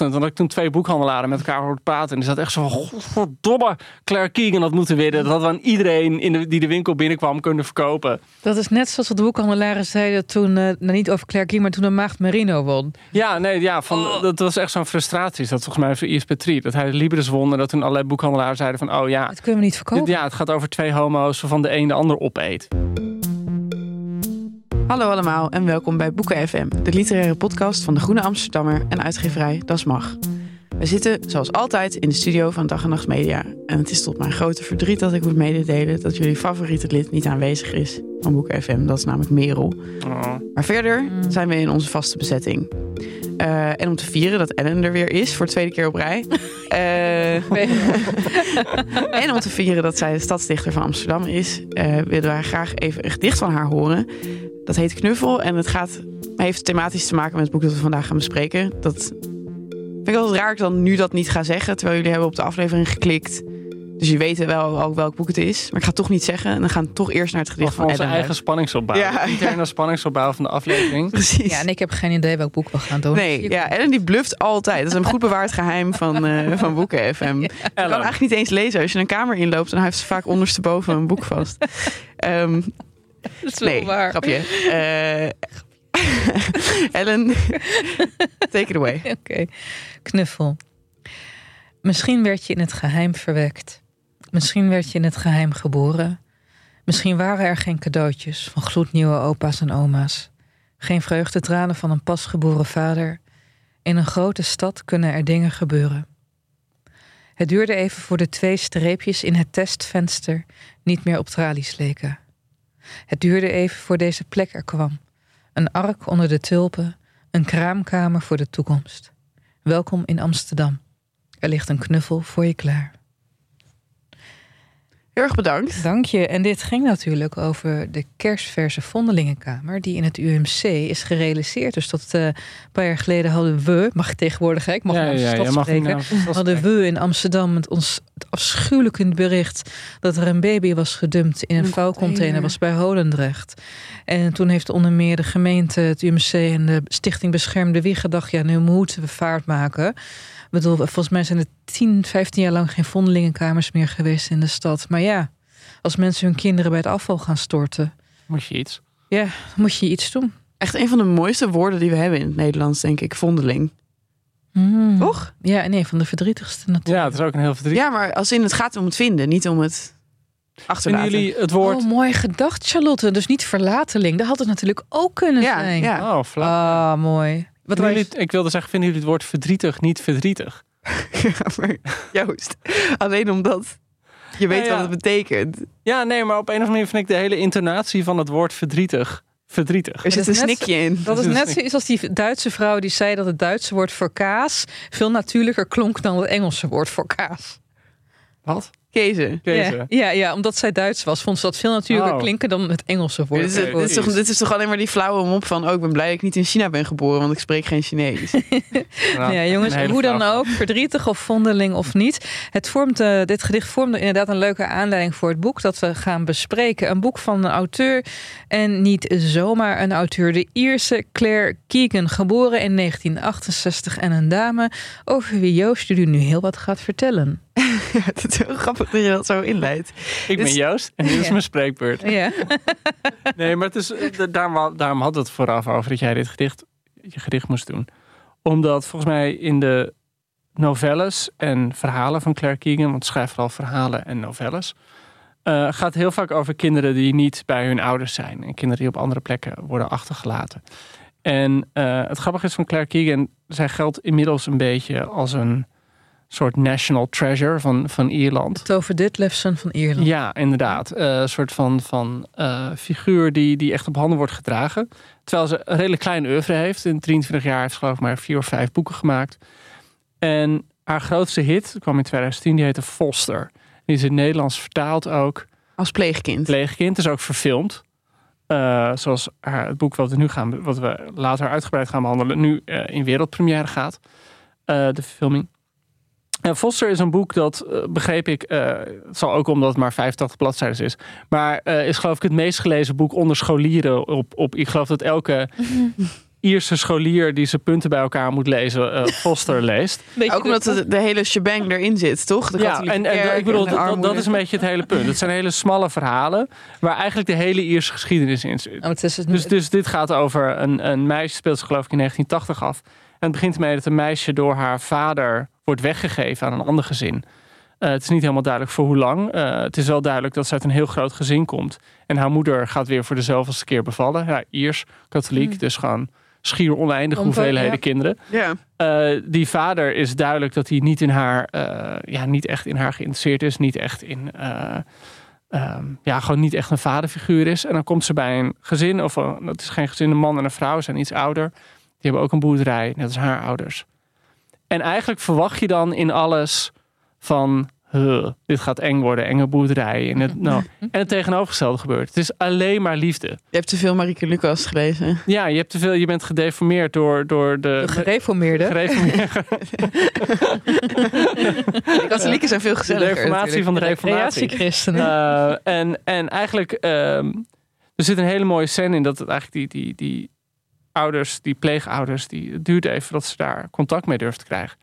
En toen had ik toen twee boekhandelaren met elkaar horen praten. En die zat echt zo van, godverdomme, Claire Keegan had moeten winnen. Dat we aan iedereen in de, die de winkel binnenkwam kunnen verkopen. Dat is net zoals wat de boekhandelaren zeiden toen, uh, nou niet over Claire Keegan, maar toen de Maagd Merino won. Ja, nee, ja, van, Oh. dat was echt zo'n frustratie. Dat volgens mij voor Iris Petrie. Dat hij de Libris won en dat toen allerlei boekhandelaren zeiden van, oh ja. Dat kunnen we niet verkopen. Ja, het gaat over twee homo's waarvan de een de ander opeet. Hallo allemaal en welkom bij Boeken FM, de literaire podcast van de Groene Amsterdammer en uitgeverij Das Mag. We zitten zoals altijd in de studio van Dag en Nacht Media. En het is tot mijn grote verdriet dat ik moet mededelen dat jullie favoriete lid niet aanwezig is van Boeken FM. Dat is namelijk Merel. Oh. Maar verder zijn we in onze vaste bezetting. Eh, en om te vieren dat Ellen er weer is voor de tweede keer op rij. Eh, en om te vieren dat zij de stadsdichter van Amsterdam is, eh, willen wij graag even een gedicht van haar horen. Dat heet Knuffel en het gaat, heeft thematisch te maken met het boek dat we vandaag gaan bespreken. Dat vind ik altijd raar dat ik dan nu dat niet ga zeggen, terwijl jullie hebben op de aflevering geklikt. Dus je weet wel ook welk boek het is. Maar ik ga het toch niet zeggen. En dan gaan we toch eerst naar het gedicht Van van onze eigen spanningsopbouw. Ja, De interne spanningsopbouw van de aflevering. Precies. Ja, en ik heb geen idee welk boek we gaan doen. Nee, ja, Ellen die bluft altijd. Dat is een goed bewaard geheim van, eh, van Boeken FM. Je kan eigenlijk niet eens lezen. Als je een kamer inloopt, dan heeft ze vaak ondersteboven een boek vast. Ehm, dat is wel nee, waar. grapje. Eh, Ellen, take it away. Oké, knuffel. Misschien werd je in het geheim verwekt. Misschien werd je in het geheim geboren. Misschien waren er geen cadeautjes van gloednieuwe opa's en oma's. Geen vreugdetranen van een pasgeboren vader. In een grote stad kunnen er dingen gebeuren. Het duurde even voor de twee streepjes in het testvenster niet meer op tralies leken. Het duurde even voor deze plek er kwam. Een ark onder de tulpen, een kraamkamer voor de toekomst. Welkom in Amsterdam. Er ligt een knuffel voor je klaar. Heel erg bedankt. Dank je. En dit ging natuurlijk over de kerstverse Vondelingenkamer... die in het UMC is gerealiseerd. Dus dat eh, een paar jaar geleden hadden we... mag ik tegenwoordig, hè? ik mag ja, mag niet spreken... hadden we in Amsterdam het, ons het afschuwelijke bericht... dat er een baby was gedumpt in een Een vouwcontainer... container. was bij Holendrecht. En toen heeft onder meer de gemeente, het UMC... en de Stichting Beschermde Wie gedacht... ja, nu moeten we vaart maken... Ik bedoel, volgens mij zijn er 10, 15 jaar lang geen vondelingenkamers meer geweest in de stad. Maar ja, als mensen hun kinderen bij het afval gaan storten, Moet je iets. ja, dan moet je iets doen. Echt een van de mooiste woorden die we hebben in het Nederlands, denk ik. Vondeling. Mm. Toch? Ja, nee, van de verdrietigste natuurlijk. Ja, het is ook een heel verdriet. Ja, maar als in het gaat om het vinden, niet om het Vinden achterlaten. jullie het woord... Oh, mooi gedacht, Charlotte. Dus niet verlateling. Dat had het natuurlijk ook kunnen Ja, zijn. ja. Oh, flauw. Ah, mooi. Wat Vinden was jullie, ik wilde zeggen, vinden jullie het woord verdrietig niet verdrietig? Ja, maar Joost, alleen omdat je weet Nou ja. wat het betekent. Ja, nee, maar op een of andere manier vind ik de hele intonatie van het woord verdrietig verdrietig. Er zit een snikje in. Dat is net zoiets als die Duitse vrouw die zei dat het Duitse woord voor kaas veel natuurlijker klonk dan het Engelse woord voor kaas. Wat? Kezen. Deze. Ja, ja, ja, omdat zij Duits was, vond ze dat veel natuurlijker Oh. klinken dan het Engelse woord. Dit is, Oké, dit, is toch, dit is toch alleen maar die flauwe mop van... oh, ik ben blij dat ik niet in China ben geboren, want ik spreek geen Chinees. Nou, ja, jongens, hoe dan ook, verdrietig of vondeling of niet. Het vormt, eh, dit gedicht vormde inderdaad een leuke aanleiding voor het boek dat we gaan bespreken. Een boek van een auteur en niet zomaar een auteur. De Ierse Claire Keegan, geboren in 1968 en een dame over wie Joost jullie nu heel wat gaat vertellen. het is heel grappig dat je dat zo inleidt. Ik ben Dus- Joost en dit is mijn spreekbeurt. Ja. Nee, maar het is, eh, da- daarom, daarom had het vooraf over dat jij dit gedicht, je gedicht moest doen. Omdat volgens mij in de novelles en verhalen van Claire Keegan, want ze schrijft vooral verhalen en novelles. eh, gaat heel vaak over kinderen die niet bij hun ouders zijn. En kinderen die op andere plekken worden achtergelaten. En eh, het grappige is van Claire Keegan, zij geldt inmiddels een beetje als een soort national treasure van, van Ierland. Tove Ditlevsen van Ierland. Ja, inderdaad. Eh, een soort van, van eh, figuur die, die echt op handen wordt gedragen. Terwijl ze een redelijk klein oeuvre heeft. In 23 jaar heeft ze geloof ik maar vier of vijf boeken gemaakt. En haar grootste hit kwam in 2010, die heette Foster. Die is in het Nederlands vertaald ook. Als pleegkind. Pleegkind is ook verfilmd. Eh, zoals haar, het boek wat we nu gaan, wat we later uitgebreid gaan behandelen, nu in wereldpremière gaat. De verfilming. En Foster is een boek dat, eh, begreep ik, eh, het zal ook omdat het maar 85 bladzijden is, maar eh, is geloof ik het meest gelezen boek onder scholieren. Op, op, ik geloof dat elke Ierse scholier die zijn punten bij elkaar moet lezen, eh, Foster leest. Ook omdat de, de hele shebang erin zit, toch? De Ja, en, ik bedoel, dat, dat is een beetje het hele punt. Het zijn hele smalle verhalen waar eigenlijk de hele Ierse geschiedenis in zit. Het- Dus, dus dit gaat over een, een meisje, speelt zich geloof ik in 1980 af. En het begint ermee dat een meisje door haar vader wordt weggegeven aan een ander gezin. Eh, het is niet helemaal duidelijk voor hoe lang. Eh, het is wel duidelijk dat ze uit een heel groot gezin komt. En haar moeder gaat weer voor de zoveelste keer bevallen. Ja, Iers, katholiek, dus gewoon schier oneindig Om- hoeveelheden ja. kinderen. Ja. Eh, die vader is duidelijk dat hij niet in haar, eh, ja, niet echt in haar geïnteresseerd is, niet echt in, eh, ehm, ja, gewoon niet echt een vaderfiguur is. En dan komt ze bij een gezin, of een, dat is geen gezin, een man en een vrouw, zijn iets ouder. Die hebben ook een boerderij, net als haar ouders. En eigenlijk verwacht je dan in alles van, huh, dit gaat eng worden, enge boerderij. En het, nou, en het tegenovergestelde gebeurt. Het is alleen maar liefde. Je hebt te veel Marieke Lucas gelezen. Ja, je, hebt te veel, je bent gedeformeerd door, door de, de gereformeerde. gereformeerde De katholieken zijn veel de gezelliger. reformatie van de reformatie. Creatiechristenen. Eh, en, en eigenlijk, ehm, er zit een hele mooie scène in dat het eigenlijk die, die, die ouders, die pleegouders, die, het duurt even dat ze daar contact mee durven te krijgen.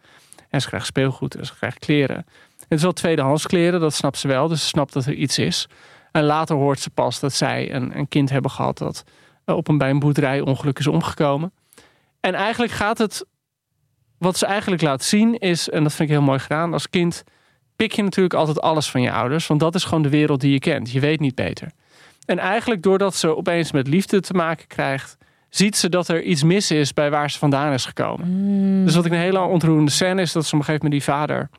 En ze krijgen speelgoed en ze krijgen kleren. Het is wel tweedehands kleren, dat snapt ze wel. Dus ze snapt dat er iets is. En later hoort ze pas dat zij een, een kind hebben gehad dat eh, op een, bij een boerderij ongeluk is omgekomen. En eigenlijk gaat het, wat ze eigenlijk laat zien is, en dat vind ik heel mooi gedaan, als kind pik je natuurlijk altijd alles van je ouders. Want dat is gewoon de wereld die je kent. Je weet niet beter. En eigenlijk doordat ze opeens met liefde te maken krijgt, ziet ze dat er iets mis is bij waar ze vandaan is gekomen. Dus wat ik een hele ontroerende scène is dat ze op een gegeven moment die vader,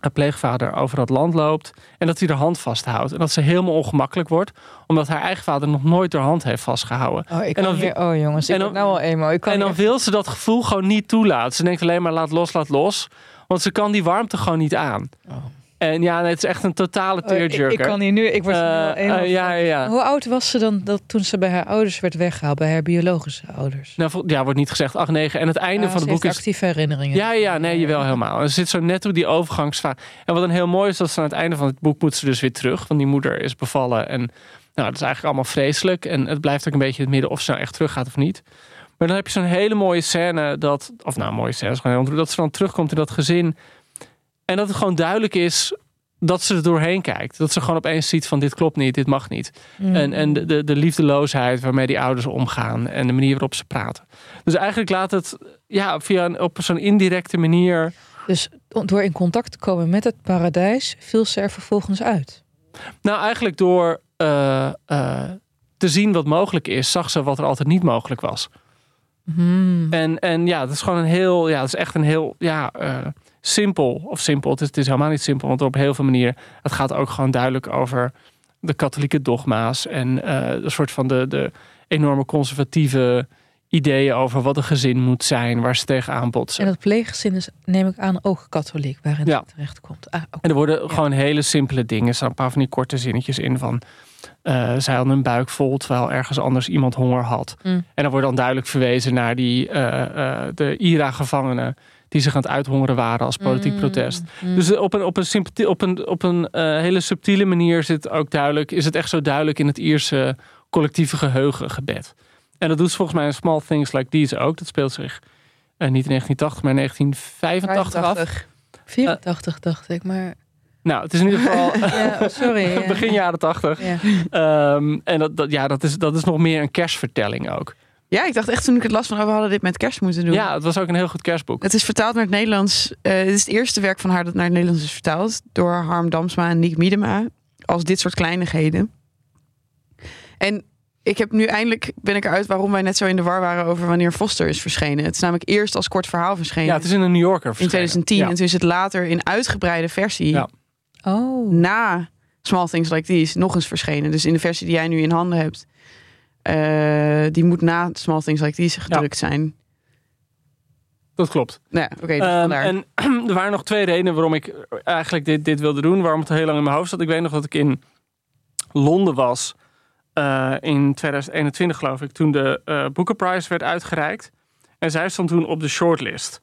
haar pleegvader, over dat land loopt. En dat hij de hand vasthoudt. En dat ze helemaal ongemakkelijk wordt, omdat haar eigen vader nog nooit haar hand heeft vastgehouden. Oh, ik en kan dan- hier, oh jongens, ik en dan- nou al emo. Ik kan En dan wil ze dat gevoel gewoon niet toelaten. Ze denkt alleen maar laat los, laat los. Want ze kan die warmte gewoon niet aan. En ja, het is echt een totale Oh, ik, tearjerker. ik kan hier nu, ik word Eh, eh, van. ja, ja. Hoe oud was ze dan dat toen ze bij haar ouders werd weggehaald, bij haar biologische ouders? Nou, ja, wordt niet gezegd 8, 9. En het einde Ah, van het boek is... actieve herinneringen. Ja, ja, nee, jawel, helemaal. Er zit zo net op die overgangsfase. En wat een heel mooi is, dat ze aan het einde van het boek moet ze dus weer terug. Want die moeder is bevallen. En nou, dat is eigenlijk allemaal vreselijk. En het blijft ook een beetje in het midden of ze nou echt terug gaat of niet. Maar dan heb je zo'n hele mooie scène dat... Of nou, mooie scène, is gewoon heel dat ze dan terugkomt in dat gezin. En dat het gewoon duidelijk is dat ze er doorheen kijkt. Dat ze gewoon opeens ziet van dit klopt niet, dit mag niet. Mm. En, en de, de, de liefdeloosheid waarmee die ouders omgaan. En de manier waarop ze praten. Dus eigenlijk laat het ja, via een, op zo'n indirecte manier... Dus door in contact te komen met het paradijs, viel ze er vervolgens uit. Nou, eigenlijk door eh, eh, te zien wat mogelijk is, zag ze wat er altijd niet mogelijk was. Hmm. En, en ja, dat is gewoon een heel, ja, dat is echt een heel, ja, eh, simpel. Of simpel, het is, het is helemaal niet simpel, want op heel veel manieren. Het gaat ook gewoon duidelijk over de katholieke dogma's en eh een soort van de, de enorme conservatieve ideeën over wat een gezin moet zijn, waar ze tegenaan botsen. En dat pleeggezin is, neem ik aan, ook katholiek, waarin Ja. het terecht komt. Ah. En er worden Ja. gewoon hele simpele dingen. Er staan een paar van die korte zinnetjes in van... eh zij hadden een buik vol terwijl ergens anders iemand honger had. Mm. En dan wordt dan duidelijk verwezen naar die, eh, de IRA-gevangenen... die zich aan het uithongeren waren als politiek Mm, protest. mm. Dus op een, op een, sympathie- op een, op een eh, hele subtiele manier zit ook duidelijk, is het echt zo duidelijk in het Ierse collectieve geheugen gebed. En dat doet ze volgens mij in Small Things Like These ook. Dat speelt zich eh, niet in 1980, maar in 1985 af. 85. 84 dacht ik, maar... Nou, het is in ieder geval Ja, sorry. ja. begin jaren 80. Ja. Ehm, en dat, dat, ja, dat, is, dat is nog meer een kerstvertelling ook. Ja, ik dacht echt toen ik het las van, oh, we hadden dit met kerst moeten doen. Ja, het was ook een heel goed kerstboek. Het is vertaald naar het Nederlands. Eh het is het eerste werk van haar dat naar het Nederlands is vertaald. Door Harm Damsma en Niek Miedema. Als dit soort kleinigheden. En ik heb nu eindelijk, ben ik eruit waarom wij net zo in de war waren over wanneer Foster is verschenen. Het is namelijk eerst als kort verhaal verschenen. Ja, het is in een New Yorker in verschenen. 2010. Ja. En toen is het later in uitgebreide versie. Ja. Oh. Na Small Things Like These nog eens verschenen. Dus in de versie die jij nu in handen hebt. Eh, die moet na Small Things Like These gedrukt zijn. Dat klopt. Ja, oké. dus Ehm, en er waren nog twee redenen waarom ik eigenlijk dit, dit wilde doen. Waarom het heel lang in mijn hoofd zat. Ik weet nog dat ik in Londen was. eh, in 2021 geloof ik. Toen de eh Booker Prize werd uitgereikt. En zij stond toen op de shortlist.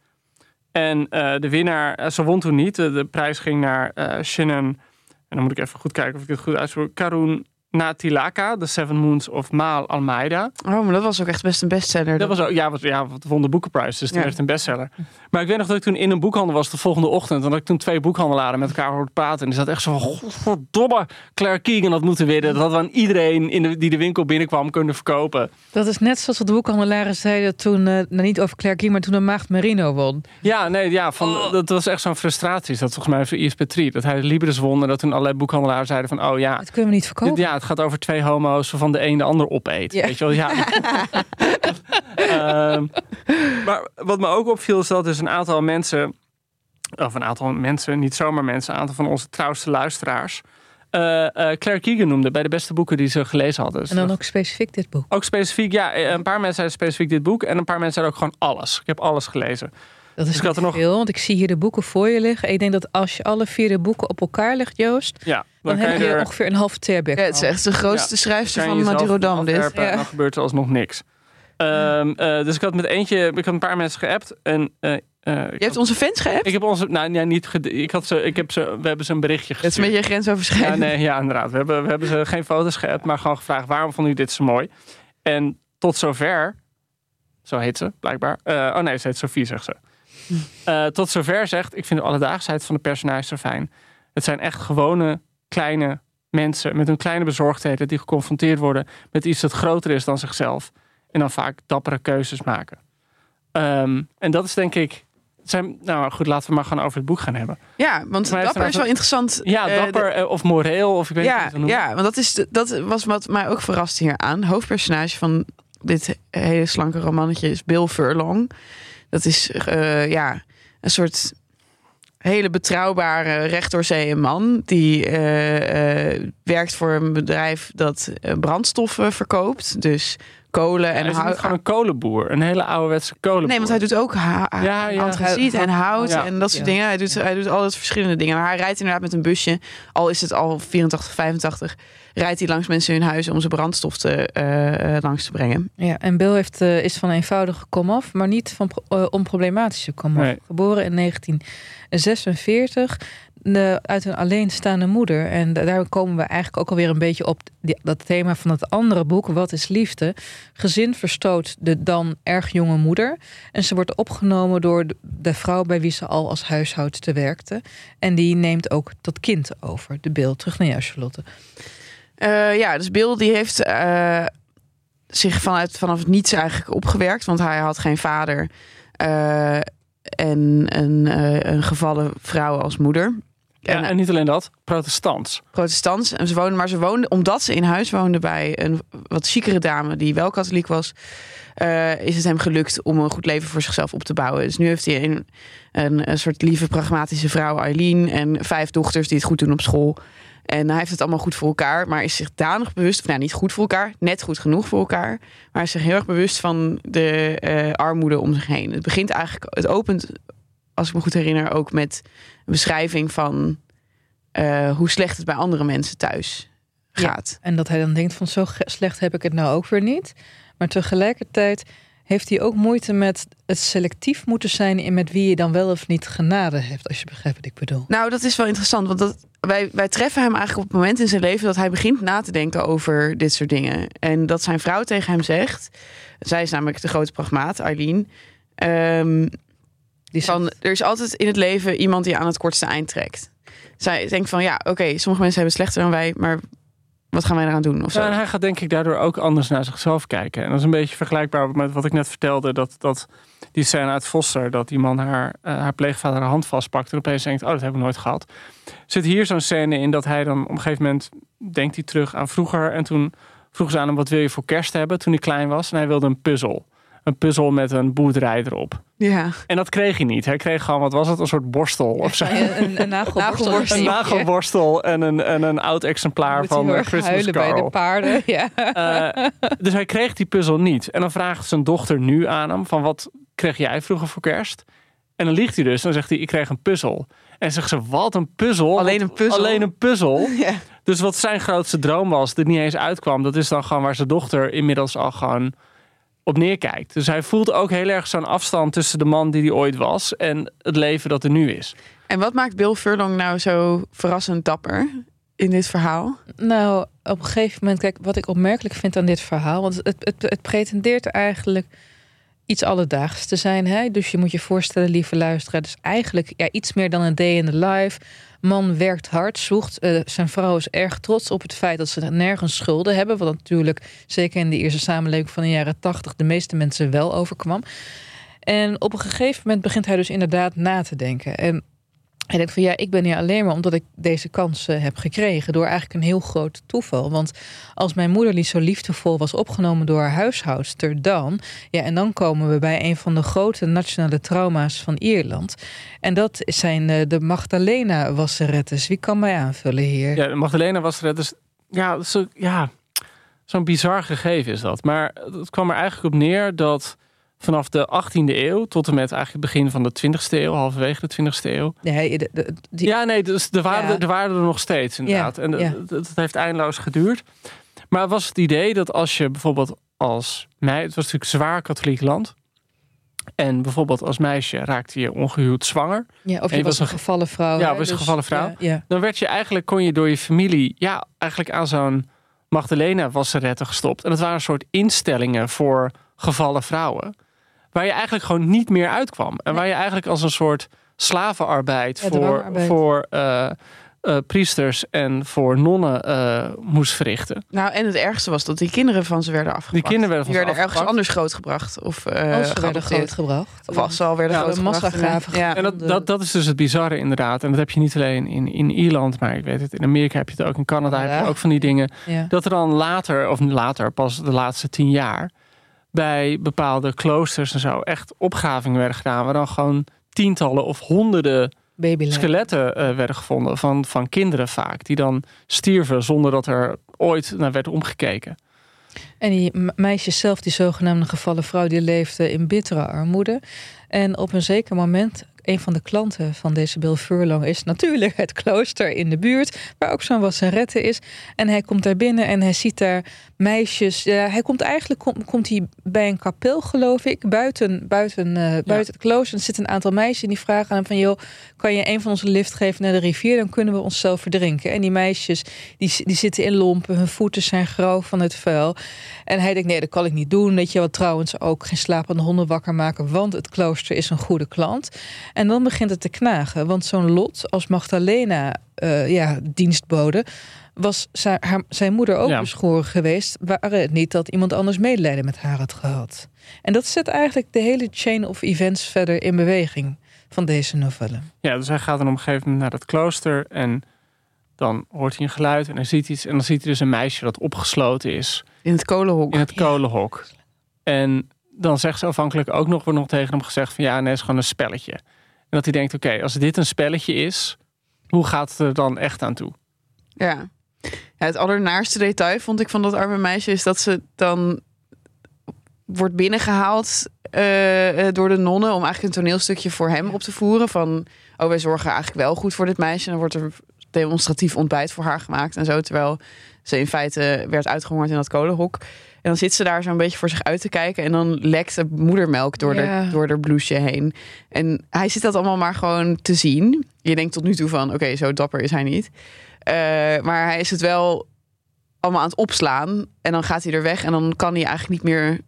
En de winnaar, ze won toen niet. De, de prijs ging naar Shannon. En dan moet ik even goed kijken of ik het goed uitspreek. Karun Natilaka, The Seven Moons of Maal Almeida. Oh, maar dat was ook echt best een bestseller. Dat was ook, ja, wat, ja, wat won de boekenprijs, dus toen Ja. werd het een bestseller. Maar ik weet nog dat ik toen in een boekhandel was de volgende ochtend. En dat ik toen twee boekhandelaren met elkaar hoorde praten. En die zat echt zo van, godverdomme, Claire Keegan had moeten winnen. Dat hadden we aan iedereen in de, die de winkel binnenkwam kunnen verkopen. Dat is net zoals wat de boekhandelaren zeiden toen, eh, nou niet over Claire King, maar toen de Maagd Merino won. Ja, nee, ja, van, Oh. dat was echt zo'n frustratie. Dat volgens mij voor ISP 3. Dat hij de Libris won en dat toen allerlei boekhandelaren zeiden van, oh ja... Dat kunnen we niet verkopen. Ja, het gaat over twee homo's waarvan de een de ander opeet. Ja. Weet je wel, ja. Ehm, maar wat me ook opviel is dat dus een aantal mensen, of een aantal mensen, niet zomaar mensen, een aantal van onze trouwste luisteraars, Claire Keegan noemde bij de beste boeken die ze gelezen hadden. En dan ook specifiek dit boek. ook specifiek, ja, een paar mensen zeiden specifiek dit boek en een paar mensen zeiden ook gewoon alles. Ik heb alles gelezen. Dat is Dus ik had niet er nog- veel, want ik zie hier de boeken voor je liggen. Ik denk dat als je alle vier de boeken op elkaar legt, Joost, Ja, dan, heb je je er ongeveer een halve terbeck. Ja, het is echt de grootste Ja. schrijfster je van Madurodam. Dit. Ja. dan gebeurt er alsnog niks. Ehm, eh, dus ik had met eentje, ik had een paar mensen geappt en eh, eh, Je hebt had- onze fans geappt? Ik heb onze, nou ja, niet, ik had ze, ik heb ze, we hebben ze een berichtje Dat is gestuurd. een beetje ja, grensoverschrijdend. nee, ja, inderdaad. We hebben, we hebben ze geen foto's geappt, maar gewoon gevraagd waarom vonden jullie dit zo mooi? En tot zover, zo heet ze blijkbaar. Eh, oh nee, ze heet Sophie, zegt ze. Eh, tot zover zegt, ik vind de alledaagsheid van de personages zo fijn. Het zijn echt gewone, kleine mensen met hun kleine bezorgdheden die geconfronteerd worden met iets dat groter is dan zichzelf. En dan vaak dappere keuzes maken. Ehm, en dat is denk ik. Zijn, nou goed, laten we maar gewoon over het boek gaan hebben. Ja, want dapper er is wel interessant. Ja, Eh, dapper eh, of moreel, of ik weet niet hoe Ja, want dat, is dat was wat mij ook verrast hier aan. Hoofdpersonage van dit hele slanke romannetje is Bill Furlong. Dat is eh, ja, een soort hele betrouwbare recht man. Die eh, eh, werkt voor een bedrijf dat brandstoffen verkoopt. Dus kolen En en hij is hout. niet gewoon een kolenboer, een hele ouderwetse kolenboer. Nee, want hij doet ook ha- Ja, ja. antraciet en hout Ja. en dat soort Ja. dingen. Hij doet, hij doet altijd verschillende dingen. Maar hij rijdt inderdaad met een busje, al is het al 84, 85, rijdt hij langs mensen hun huizen om ze brandstof te, eh, eh, langs te brengen. Ja, en Bill heeft, eh, is van eenvoudige komaf, maar niet van pro- onproblematische komaf. Nee. Geboren in 1946 de, uit een alleenstaande moeder. En da- daar komen we eigenlijk ook alweer een beetje op dat thema van het andere boek, Wat is liefde? Gezin verstoot de dan erg jonge moeder. En ze wordt opgenomen door de, vrouw bij wie ze al als huishoudster werkte. En die neemt ook dat kind over, de Bill. Terug naar jou, Charlotte. Eh, ja, dus Bill die heeft eh, zich vanuit, vanaf het niets eigenlijk opgewerkt. Want hij had geen vader eh, en een, eh, een gevallen vrouw als moeder. Ja, en niet alleen dat, protestants. protestants. En ze woonden, maar ze woonden, omdat ze in huis woonden bij een wat chicere dame die wel katholiek was, eh, is het hem gelukt om een goed leven voor zichzelf op te bouwen. Dus nu heeft hij een, een, een soort lieve, pragmatische vrouw, Eileen, en vijf dochters die het goed doen op school. En hij heeft het allemaal goed voor elkaar, maar is zich danig bewust, of nou niet goed voor elkaar, net goed genoeg voor elkaar, maar is zich heel erg bewust van de eh, armoede om zich heen. Het begint eigenlijk, het opent, als ik me goed herinner, ook met beschrijving van eh, hoe slecht het bij andere mensen thuis gaat. En dat hij dan denkt van zo slecht heb ik het nou ook weer niet. Maar tegelijkertijd heeft hij ook moeite met het selectief moeten zijn in met wie je dan wel of niet genade hebt, als je begrijpt wat ik bedoel. Nou, dat is wel interessant, want dat, wij, wij treffen hem eigenlijk op het moment in zijn leven dat hij begint na te denken over dit soort dingen. En dat zijn vrouw tegen hem zegt, zij is namelijk de grote pragmaat, Eileen. ehm, Van, er is altijd in het leven iemand die aan het kortste eind trekt. Zij denkt van ja, oké, sommige mensen hebben slechter dan wij, maar Wat gaan wij eraan doen? Of zo? Ja, en hij gaat denk ik daardoor ook anders naar zichzelf kijken. En dat is een beetje vergelijkbaar met wat ik net vertelde. Dat, dat die scène uit Foster, dat die man haar, eh, haar pleegvader haar hand vastpakt. En opeens denkt, oh, dat heb ik nooit gehad. Zit hier zo'n scène in dat hij dan op een gegeven moment denkt hij terug aan vroeger. En toen vroeg ze aan hem, wat wil je voor kerst hebben toen hij klein was? En hij wilde een puzzel. Een puzzel met een boerderij erop. ja. En dat kreeg hij niet. Hij kreeg gewoon, wat was het, een soort borstel of zo. Een, een, een nagelborstel. Een nagelborstel en een, en een oud exemplaar van heel erg Christmas huilen bij de paarden. Ja. Eh, dus hij kreeg die puzzel niet. En dan vraagt zijn dochter nu aan hem: van wat kreeg jij vroeger voor kerst? En dan liegt hij dus. Dan zegt hij: ik kreeg een puzzel. En zegt ze: wat een puzzel? Alleen een puzzel? Alleen een puzzel. Ja. Dus wat zijn grootste droom was, dat niet eens uitkwam, dat is dan gewoon waar zijn dochter inmiddels al gewoon op neerkijkt. Dus hij voelt ook heel erg zo'n afstand tussen de man die hij ooit was en het leven dat er nu is. En wat maakt Bill Furlong nou zo verrassend dapper in dit verhaal? Nou, op een gegeven moment, kijk, wat ik opmerkelijk vind aan dit verhaal, want het, het, het pretendeert eigenlijk iets alledaags te zijn. Hè? Dus je moet je voorstellen, lieve luisteraar, dus eigenlijk ja, iets meer dan een day in the life. Man werkt hard, zoekt. eh, zijn vrouw is erg trots op het feit dat ze nergens schulden hebben. Wat natuurlijk, zeker in de eerste samenleving van de jaren tachtig, de meeste mensen wel overkwam. En op een gegeven moment begint hij dus inderdaad na te denken. En hij denkt van ja, ik ben hier alleen maar omdat ik deze kans eh, heb gekregen. Door eigenlijk een heel groot toeval. Want als mijn moeder niet zo liefdevol was opgenomen door haar huishoudster dan. Ja, en dan komen we bij een van de grote nationale trauma's van Ierland. En dat zijn eh, de Magdalena-wasserettes. Wie kan mij aanvullen hier? Ja, Magdalena was er. Dus ja, zo, ja, zo'n bizar gegeven is dat. Maar het kwam er eigenlijk op neer dat vanaf de 18e eeuw tot en met eigenlijk het begin van de 20e eeuw, halverwege de 20e eeuw. Nee, de- de- die- Ja, nee, dus er waren, Ja. er, er waren er nog steeds inderdaad. Ja, en ja. het heeft eindeloos geduurd. Maar was het idee dat als je bijvoorbeeld als mij, het was natuurlijk zwaar katholiek land. En bijvoorbeeld als meisje raakte je ongehuwd zwanger. ja, of je je was een gevallen vrouw. Ja, hè, was een dus- gevallen vrouw. Dan werd je eigenlijk, kon je door je familie, ja, eigenlijk aan zo'n Magdalena wasseretten gestopt. En dat waren een soort instellingen voor gevallen vrouwen. Waar je eigenlijk gewoon niet meer uitkwam. En waar je eigenlijk als een soort slavenarbeid Ja, voor, voor eh, eh, priesters en voor nonnen eh, moest verrichten. Nou, en het ergste was dat die kinderen van ze werden afgepakt. Die kinderen werden van Die werden ergens anders grootgebracht. Of, eh Als ze werden grootgebracht. Of als ze al werden Ja, grootgebracht. massagraven. Ja. En dat, dat, dat is dus het bizarre inderdaad. En dat heb je niet alleen in, in Ierland, maar ik weet het, in Amerika heb je het ook. In Canada heb je ook van die dingen. Ja. Dat er dan later, of later, pas de laatste tien jaar, bij bepaalde kloosters en zo echt opgravingen werden gedaan. Waar dan gewoon tientallen of honderden skeletten eh, werden gevonden van, van kinderen vaak. Die dan stierven zonder dat er ooit naar werd omgekeken. En die me- meisjes zelf, die zogenaamde gevallen vrouw, die leefde in bittere armoede. En op een zeker moment, een van de klanten van deze Bill Furlong is natuurlijk het klooster in de buurt, waar ook zo'n wasserette is. En hij komt daar binnen en hij ziet daar meisjes. Ja, hij komt eigenlijk kom- komt hij bij een kapel, geloof ik, buiten, buiten, eh, buiten het klooster. En er zitten een aantal meisjes en die vragen aan hem van, joh, kan je een van ons een lift geven naar de rivier? Dan kunnen we onszelf verdrinken. En die meisjes, die, die zitten in lompen, hun voeten zijn grauw van het vuil. En hij denkt, nee, dat kan ik niet doen. Weet je wat, trouwens ook geen slapende honden wakker maken, want het klooster is een goede klant. En dan begint het te knagen, want zo'n lot als Magdalena, eh, ja, dienstbode, was zijn, haar, zijn moeder ook Ja. beschoren geweest, waren het niet dat iemand anders medelijden met haar had gehad. En dat zet eigenlijk de hele chain of events verder in beweging van deze novelle. Ja, dus hij gaat dan op een gegeven moment naar dat klooster en dan hoort hij een geluid en hij ziet iets. En dan ziet hij dus een meisje dat opgesloten is In het kolenhok. in het kolenhok. En dan zegt ze afhankelijk ook nog, wordt nog tegen hem gezegd van ja, nee, het is gewoon een spelletje. Dat hij denkt, oké, als dit een spelletje is, hoe gaat het er dan echt aan toe? Ja. Het allernaarste detail vond ik van dat arme meisje is dat ze dan wordt binnengehaald eh, eh, door de nonnen om eigenlijk een toneelstukje voor hem op te voeren. Van, oh, wij zorgen eigenlijk wel goed voor dit meisje. En dan wordt er demonstratief ontbijt voor haar gemaakt en zo. Terwijl ze in feite werd uitgehoord in dat kolenhok. En dan zit ze daar zo'n beetje voor zich uit te kijken. En dan lekt de moedermelk door, Ja. de, door haar blouseje heen. En hij zit dat allemaal maar gewoon te zien. Je denkt tot nu toe van, oké, zo dapper is hij niet. Eh, maar hij is het wel allemaal aan het opslaan. En dan gaat hij er weg. En dan kan hij eigenlijk niet meer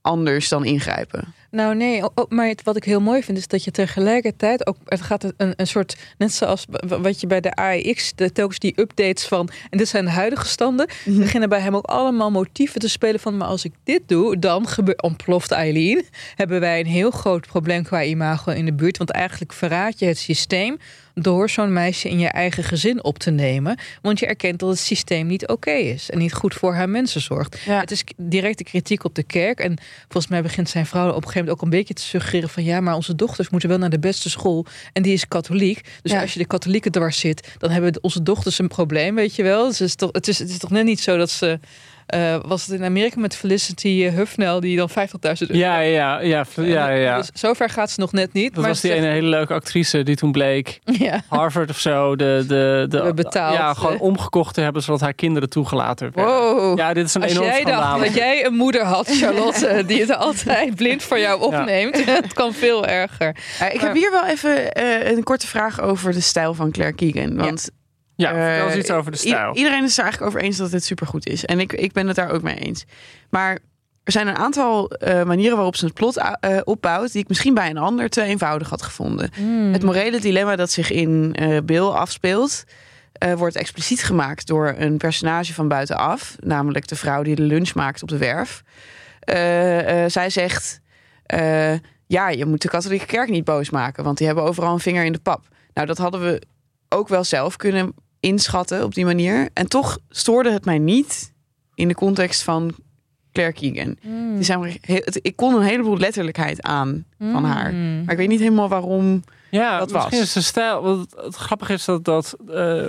anders dan ingrijpen. Nou nee, maar het- wat ik heel mooi vind is dat je tegelijkertijd ook het gaat een, een soort net zoals wat je bij de AEX de telkens die updates van en dit zijn de huidige standen beginnen bij hem ook allemaal motieven te spelen van maar als ik dit doe dan gebeurt ontploft Eileen. Hebben wij een heel groot probleem qua imago in de buurt want eigenlijk verraad je het systeem door zo'n meisje in je eigen gezin op te nemen want je erkent dat het systeem niet oké is en niet goed voor haar mensen zorgt. Ja. Het is directe kritiek op de kerk en volgens mij begint zijn vrouw op een gegeven moment ook een beetje te suggereren van ja, maar onze dochters moeten wel naar de beste school en die is katholiek. Dus Ja. als je de katholieken dwars zit, dan hebben onze dochters een probleem, weet je wel. Dus het, is toch, het, is, het is toch net niet zo dat ze eh, was het in Amerika met Felicity eh, Huffnell die dan 50.000 euro. Ja, ja, ja, ja, ja. ja. Dus zover gaat ze nog net niet. Dat maar was die ene hele leuke actrice die toen bleek Ja. Harvard of zo de, de, de betaald, ja, gewoon hè? omgekocht te hebben zodat haar kinderen toegelaten werden. Wow. Ja, dit is een Als enorm jij dacht dat jij een moeder had, Charlotte, die het altijd blind voor jou opneemt, het kan veel erger. Eh, ik heb hier wel even eh, een korte vraag over de stijl van Claire Keegan. Want Ja, vertel eens eh, iets over de stijl. iedereen is er eigenlijk over eens dat het supergoed is. En ik, ik ben het daar ook mee eens. Maar er zijn een aantal eh, manieren waarop ze het plot eh, opbouwt... die ik misschien bij een ander te eenvoudig had gevonden. Het morele dilemma dat zich in eh Bill afspeelt... eh, wordt expliciet gemaakt door een personage van buitenaf. Namelijk de vrouw die de lunch maakt op de werf. Eh, eh, zij zegt... eh, ja, je moet de katholieke kerk niet boos maken... want die hebben overal een vinger in de pap. Nou, dat hadden we ook wel zelf kunnen inschatten op die manier. En toch stoorde het mij niet in de context van Claire Keegan. Die zijn maar heel- het- ik kon een heleboel letterlijkheid aan van haar. Maar ik weet niet helemaal waarom. Ja, dat misschien was. is de stijl. Want het, het grappige is dat dat. eh,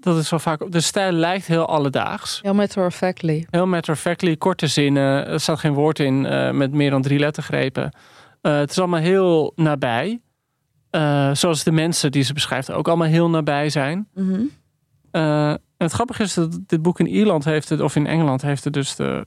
dat is wel vaak. De stijl lijkt heel alledaags. Heel matter of factly. Heel matter of factly, korte zinnen. Er staat geen woord in eh, met meer dan drie lettergrepen. Eh, het is allemaal heel nabij. Eh, zoals de mensen die ze beschrijft ook allemaal heel nabij zijn. Eh, en het grappige is dat dit boek in Ierland heeft het, of in Engeland heeft het dus de,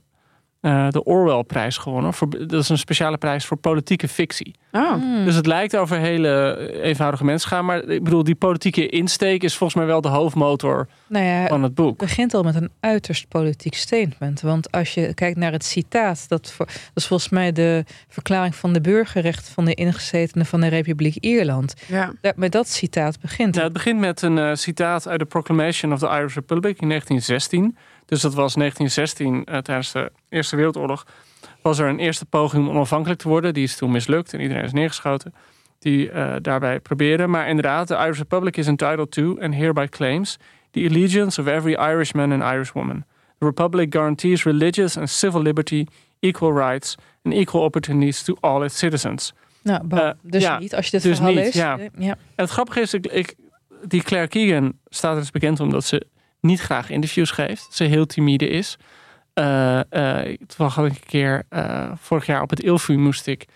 eh, de Orwell-prijs gewonnen. Voor, dat is een speciale prijs voor politieke fictie. Oh. Dus het lijkt over hele eenvoudige mensen gaan. Maar ik bedoel, die politieke insteek is volgens mij wel de hoofdmotor Nou ja, van het boek. Het begint al met een uiterst politiek statement. Want als je kijkt naar het citaat, dat, voor, dat is volgens mij de verklaring van de burgerrechten van de ingezetenen van de Republiek Ierland. Ja. Daar, met dat citaat begint Nou, het. het begint met een eh, citaat uit de Proclamation of the Irish Republic in 1916. Dus dat was 1916 eh, tijdens de Eerste Wereldoorlog. Was er een eerste poging om onafhankelijk te worden. Die is toen mislukt en iedereen is neergeschoten. Die eh, daarbij probeerde. Maar inderdaad, de Irish Republic is entitled to and hereby claims the allegiance of every Irishman and Irishwoman. The Republic guarantees religious and civil liberty, equal rights and equal opportunities to all its citizens. Nou, eh, dus ja, niet als je dit dus verhaal niet, leest. ja. Ja. En het grappige is, ik, ik, die Claire Keegan staat er dus bekend omdat ze niet graag interviews geeft. Ze heel timide is. Eh eh, toevallig had ik een keer, eh, vorig jaar op het Ilfu moest ik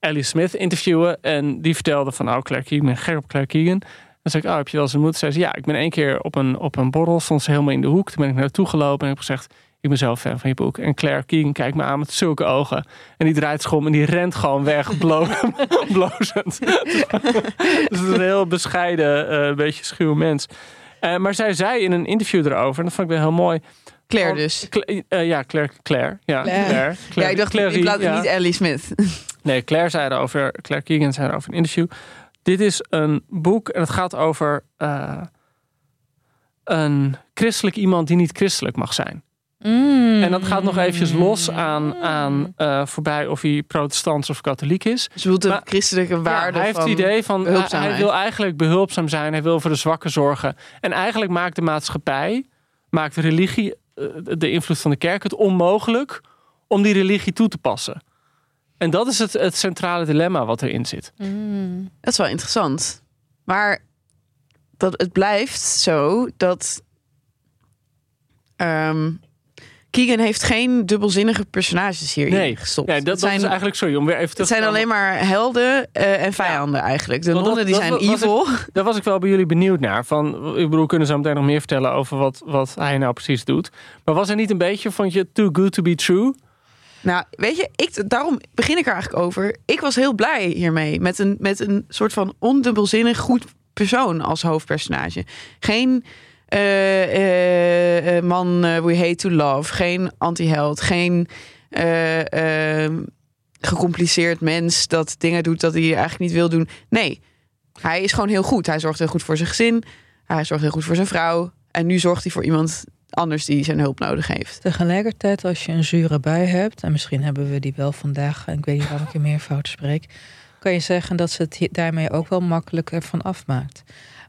Ellie Smith interviewen. En die vertelde van, nou Claire Keegan, ik ben gek op Claire Keegan. En zei ik, oh, heb je wel eens ontmoet? Zei ze, ja, ik ben één keer op een, op een borrel, stond ze helemaal in de hoek. Toen ben ik naartoe gelopen en heb gezegd, ik ben zelf fan van je boek. En Claire Keegan kijkt me aan met zulke ogen. En die draait zich om en die rent gewoon weg, blo blozend. dus is een heel bescheiden, eh beetje schuw mens. Eh, maar zij zei in een interview erover, en dat vond ik wel heel mooi. Claire dus. Cla- eh, ja, Claire. Claire. Ja, Claire. Claire. ja, ik dacht Claire, in plaats ja. niet Ellie Smith. Nee, Claire zei erover, Claire Keegan zei erover in een interview. Dit is een boek en het gaat over eh, een christelijk iemand die niet christelijk mag zijn. Mm. En dat gaat nog eventjes los aan, aan eh, voorbij of hij protestant of katholiek is. Dus bedoelt de Maar- christelijke waarde Ja, hij heeft van... het idee van hij, behulpzaamheid. hij wil eigenlijk behulpzaam zijn. Hij wil voor de zwakken zorgen. En eigenlijk maakt de maatschappij, maakt de religie, eh, de invloed van de kerk het onmogelijk om die religie toe te passen. En dat is het, het centrale dilemma wat erin zit. Mm. Dat is wel interessant. Maar dat het blijft zo dat ehm, Keegan heeft geen dubbelzinnige personages hierin Nee, gestopt. Dat, het dat zijn, is eigenlijk, sorry, om weer even het terug zijn te alleen maar helden eh, en vijanden eigenlijk. De nonnen die dat zijn was ik- evil. Daar was ik wel bij jullie benieuwd naar. Van, ik bedoel, kunnen ze meteen nog meer vertellen over wat, wat hij nou precies doet. Maar was er niet een beetje, vond je, too good to be true? Nou, weet je, ik, daarom begin ik er eigenlijk over. Ik was heel blij hiermee. Met een, met een soort van ondubbelzinnig goed persoon als hoofdpersonage. Geen man eh, we hate to love. Geen anti-held. Geen eh, ehm, gecompliceerd mens dat dingen doet dat hij eigenlijk niet wil doen. Nee, hij is gewoon heel goed. Hij zorgt heel goed voor zijn gezin. Hij zorgt heel goed voor zijn vrouw. En nu zorgt hij voor iemand anders die zijn hulp nodig heeft. Tegelijkertijd, als je een zure bui hebt, en misschien hebben we die wel vandaag, ik weet niet waarom ik je meer fout spreek, kan je zeggen dat ze het daarmee ook wel makkelijker van afmaakt.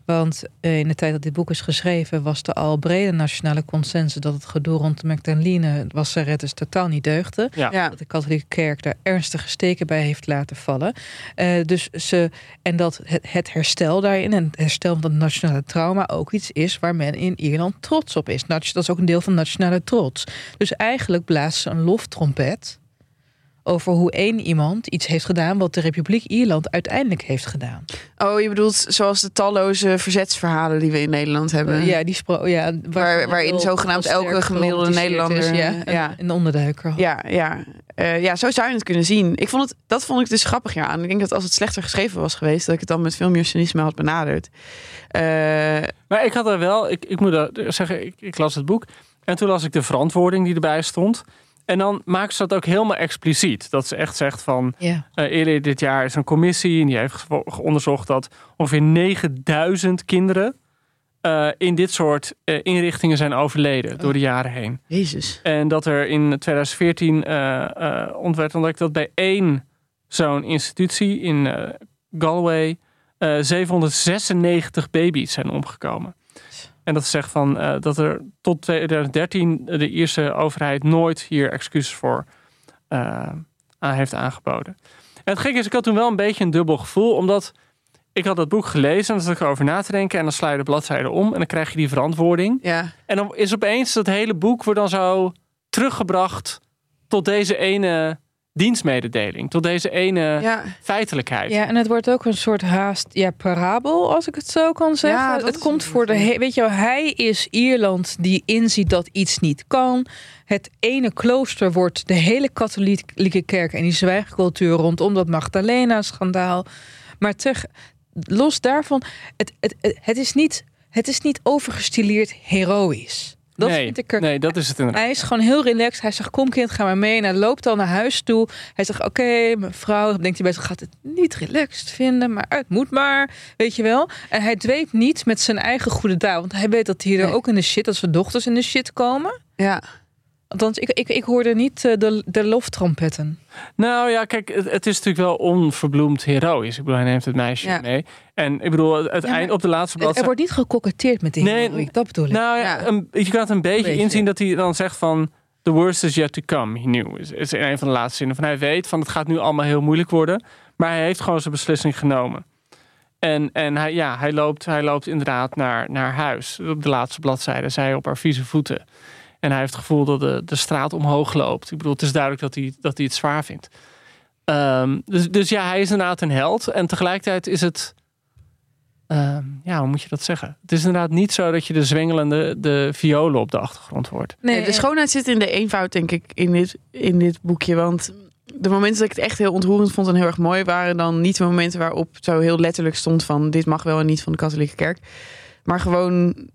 Want eh, in de tijd dat dit boek is geschreven, was er al brede nationale consensus dat het gedoe rond de Magdalene Wasserettes totaal niet deugde. Ja. Ja. Dat de katholieke kerk daar ernstige steken bij heeft laten vallen. Eh, dus ze, en dat het, het herstel daarin en het herstel van het nationale trauma ook iets is waar men in Ierland trots op is. Dat is ook een deel van nationale trots. Dus eigenlijk blaast ze een loftrompet over hoe één iemand iets heeft gedaan wat de Republiek Ierland uiteindelijk heeft gedaan. Oh, je bedoelt zoals de talloze verzetsverhalen die we in Nederland hebben. ja, die spro ja, Waar- waarin zogenaamd elke gemiddelde is, Nederlander, ja, ja. een, een onderduiker. Ja, ja. Eh, ja, zo zou je het kunnen zien. Ik vond het, dat vond ik dus grappig ja, aan. Ik denk dat als het slechter geschreven was geweest, dat ik het dan met veel meer cynisme had benaderd. Eh, Maar ik had er wel, ik, ik moet er zeggen, ik, ik las het boek. En toen las ik de verantwoording die erbij stond. En dan maakt ze dat ook helemaal expliciet. Dat ze echt zegt van, eh, eerder dit jaar is een commissie en die heeft onderzocht dat ongeveer 9000 kinderen eh, in dit soort eh, inrichtingen zijn overleden door de jaren heen. Jezus. En dat er in 2014 eh eh, ontwerd ontdekt dat bij één zo'n institutie in Galway eh 796 baby's zijn omgekomen. En dat zegt van eh, dat er tot 2013 de Ierse overheid nooit hier excuses voor eh, aan heeft aangeboden. En het gekke is, ik had toen wel een beetje een dubbel gevoel, omdat ik had dat boek gelezen en dan zat ik erover na te denken en dan sla je de bladzijde om en dan krijg je die verantwoording. Ja. En dan is opeens dat hele boek wordt dan zo teruggebracht tot deze ene dienstmededeling, tot deze ene Ja. feitelijkheid. Ja, en het wordt ook een soort haast, ja, parabel, als ik het zo kan zeggen. Ja, het komt voor de, he- weet je wel, hij is Ierland die inziet dat iets niet kan. Het ene klooster wordt de hele katholieke kerk en die zwijgcultuur rondom dat Magdalena-schandaal. Maar terug, los daarvan, het, het, het, het is niet, het is niet overgestileerd heroïs. Dat nee, vind ik er nee, dat is het inderdaad. hij is gewoon heel relaxed. Hij zegt, kom kind, ga maar mee. En hij loopt al naar huis toe. Hij zegt, oké, mevrouw. Denkt hij bij zich, gaat het niet relaxed vinden. Maar het moet maar, weet je wel. En hij dweept niet met zijn eigen goede daad. Want hij weet dat hij er Nee. ook in de shit, als zijn dochters in de shit komen. Ja. Althans, ik, ik, ik hoorde niet eh, de, de loftrompetten. Nou ja, kijk, het, het is natuurlijk wel onverbloemd heroïs. Ik bedoel, hij neemt het meisje Ja. mee. En ik bedoel, het eind op de laatste Er, er bladzijde... wordt niet gekoketteerd met die Nee, heroïek, dat bedoel ik. Nou ja, een- je kan het een beetje, Beetje. inzien dat hij dan zegt van... The worst is yet to come, he knew. Is, is een van de laatste zinnen. Van hij weet van het gaat nu allemaal heel moeilijk worden. Maar hij heeft gewoon zijn beslissing genomen. En, en hij, ja, hij, loopt, hij loopt inderdaad naar, naar huis. Op de laatste bladzijde, zij op haar vieze voeten. En hij heeft het gevoel dat de, de straat omhoog loopt. Ik bedoel, het is duidelijk dat hij, dat hij het zwaar vindt. Ehm, dus, dus ja, hij is inderdaad een held. En tegelijkertijd is het... ehm, ja, hoe moet je dat zeggen? Het is inderdaad niet zo dat je de zwengelende de violen op de achtergrond hoort. Nee, de schoonheid zit in de eenvoud, denk ik, in dit, in dit boekje. Want de momenten dat ik het echt heel ontroerend vond en heel erg mooi waren dan niet de momenten waarop zo heel letterlijk stond van dit mag wel en niet van de katholieke kerk. Maar gewoon,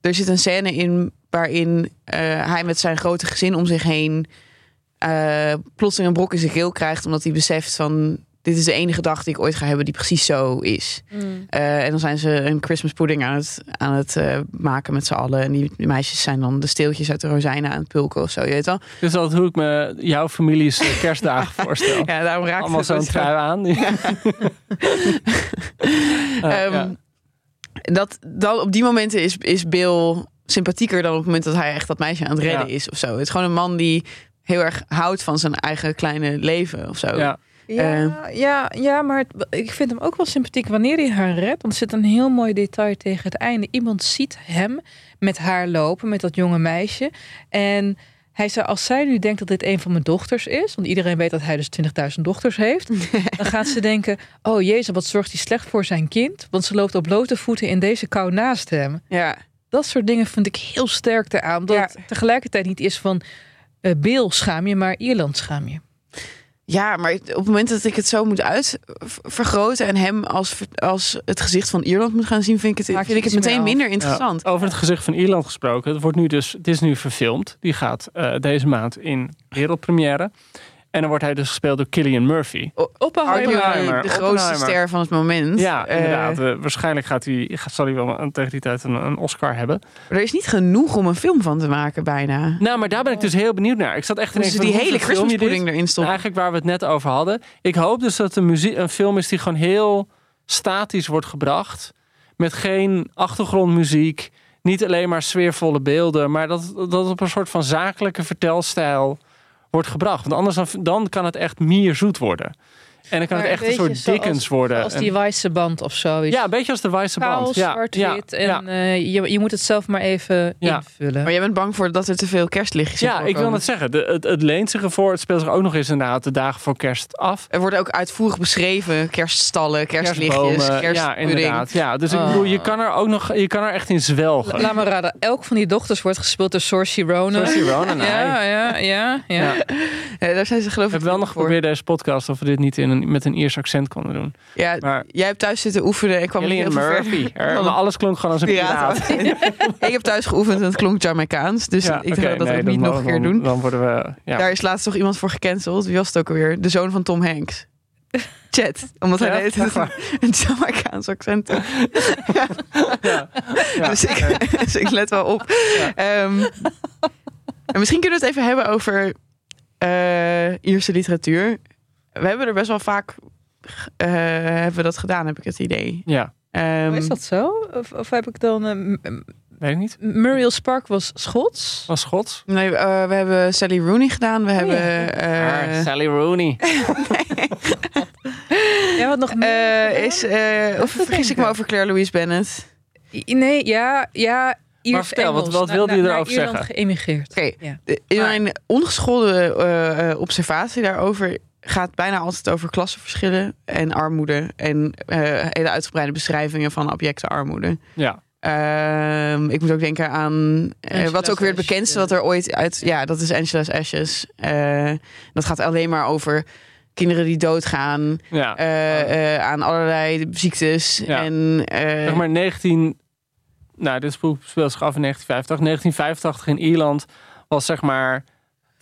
er zit een scène in waarin eh, hij met zijn grote gezin om zich heen eh plotseling een brok in zijn keel krijgt. Omdat hij beseft van dit is de enige dag die ik ooit ga hebben die precies zo is. Eh, en dan zijn ze een Christmas pudding aan het, aan het eh, maken met z'n allen. En die, die meisjes zijn dan de steeltjes uit de rozijnen aan het pulken of zo. Je weet wel. Dus dat hoe ik me jouw families kerstdagen voorstel. Ja, daarom raakt Allemaal zo'n trui aan. Eh, Ehm, ja. dat, dan, op die momenten is, is Bill sympathieker dan op het moment dat hij echt dat meisje aan het redden Ja. is of zo. Het is gewoon een man die heel erg houdt van zijn eigen kleine leven of zo. Ja. Ja, ja, ja, maar het- ik vind hem ook wel sympathiek wanneer hij haar redt. Want er zit een heel mooi detail tegen het einde. Iemand ziet hem met haar lopen, met dat jonge meisje. En hij zei, als zij nu denkt dat dit een van mijn dochters is... want iedereen weet dat hij dus 20.000 dochters heeft... dan gaat ze denken, oh jezus, wat zorgt hij slecht voor zijn kind? Want ze loopt op blote voeten in deze kou naast hem. Ja. Dat soort dingen vind ik heel sterk eraan. Dat Ja. het tegelijkertijd niet is van... eh Bill schaam je, maar Ierland schaam je. Ja, maar op het moment dat ik het zo moet uitvergroten en hem als, als het gezicht van Ierland moet gaan zien, vind ik het, Maak je vind ik het meteen minder interessant. Over het gezicht van Ierland gesproken. Het, wordt nu dus, het is nu verfilmd. Die gaat eh, deze maand in wereldpremière. En dan wordt hij dus gespeeld door Killian Murphy. Arguably Oppenheimer, de grootste Oppenheimer. ster van het moment. Ja, Eh, inderdaad. Eh, waarschijnlijk gaat hij, gaat- zal hij wel een- tegen die tijd een, een Oscar hebben. er is niet genoeg om een film van te maken, bijna. Nou, maar daar ben ik dus heel benieuwd naar. Ik zat echt te Dus die hele Christmas pudding erin stoppen. Eigenlijk waar we het net over hadden. Ik hoop dus dat het een, muzie- een film is die gewoon heel statisch wordt gebracht. Met geen achtergrondmuziek. Niet alleen maar sfeervolle beelden. Maar dat, dat op een soort van zakelijke vertelstijl wordt gebracht. Want anders dan, dan kan het echt mierzoet worden. En dan kan het echt een soort Dickens worden. Als die wijze band of zo. ja, een beetje als de Wijze Kaal, Band. Ja, zwart-wit. ja, en ja. eh, je, je moet het zelf maar even Ja. invullen. Maar jij bent bang voor dat er te veel kerstlichtjes in Ja, ik wil net zeggen. De, het, het leent zich ervoor. Het speelt zich ook nog eens inderdaad de dagen voor kerst af. Er worden ook uitvoerig beschreven. Kerststallen, kerstlichtjes, Kerstbomen. Ja, inderdaad. Ja, dus ik Oh. bedoel, je kan er ook nog, je kan er echt in zwelgen. Laat me raden, elk van die dochters wordt gespeeld door Saoirse Ronan. Saoirse Ronan. Ja, ja, ja. ja. Ja. Ja, daar zijn ze geloof Ik ik heb wel nog geprobeerd deze podcast of we dit niet in een, met een Iers accent konden doen. Ja, Maar jij hebt thuis zitten oefenen en kwam veel Murphy. ver. Er- alles klonk gewoon als een Piraat. ik heb thuis geoefend en het klonk Jamaicaans. Dus Ja, ik dacht dat nee, dan- niet nog een keer doen. Dan worden we... Ja. Daar is laatst toch iemand voor gecanceld. Wie was het ook alweer? De zoon van Tom Hanks. Chat. Omdat hij deed een, Jamaicaans accent. Ja. Dus, ik, dus ik let wel op. Ehm, en misschien kunnen we het even hebben over eh, Ierse literatuur. We hebben er best wel vaak eh, hebben we dat gedaan, heb ik het idee. ja, Ehm, Oh, is dat zo? Of, of heb ik dan... eh, weet ik niet. Muriel Spark was Schots. Was Schots? Nee, eh, we hebben Sally Rooney gedaan. We ja. hebben. eh, Ah, Sally Rooney. Ja, wat nog meer? eh, is, eh, of vergis ik me over Claire Louise Bennett? Nee, ja, ja. Iers vertel, wat- Engels. wat wilde je erover Ierland zeggen? geëmigreerd. Oké. Ja. De- In Maar- mijn ongeschoolde observatie daarover gaat bijna altijd over klassenverschillen en armoede. En eh, hele uitgebreide beschrijvingen van objecten armoede. Ja. Ehm, ik moet ook denken aan eh, wat ook weer het bekendste wat er ooit uit. Ja, dat is Angela's Ashes. Eh, dat gaat alleen maar over kinderen die doodgaan Ja. eh, eh, aan allerlei ziektes. Ja. En, eh, zeg maar 19... Nou, dit speelt zich af in 1985. 1985 in Ierland was zeg maar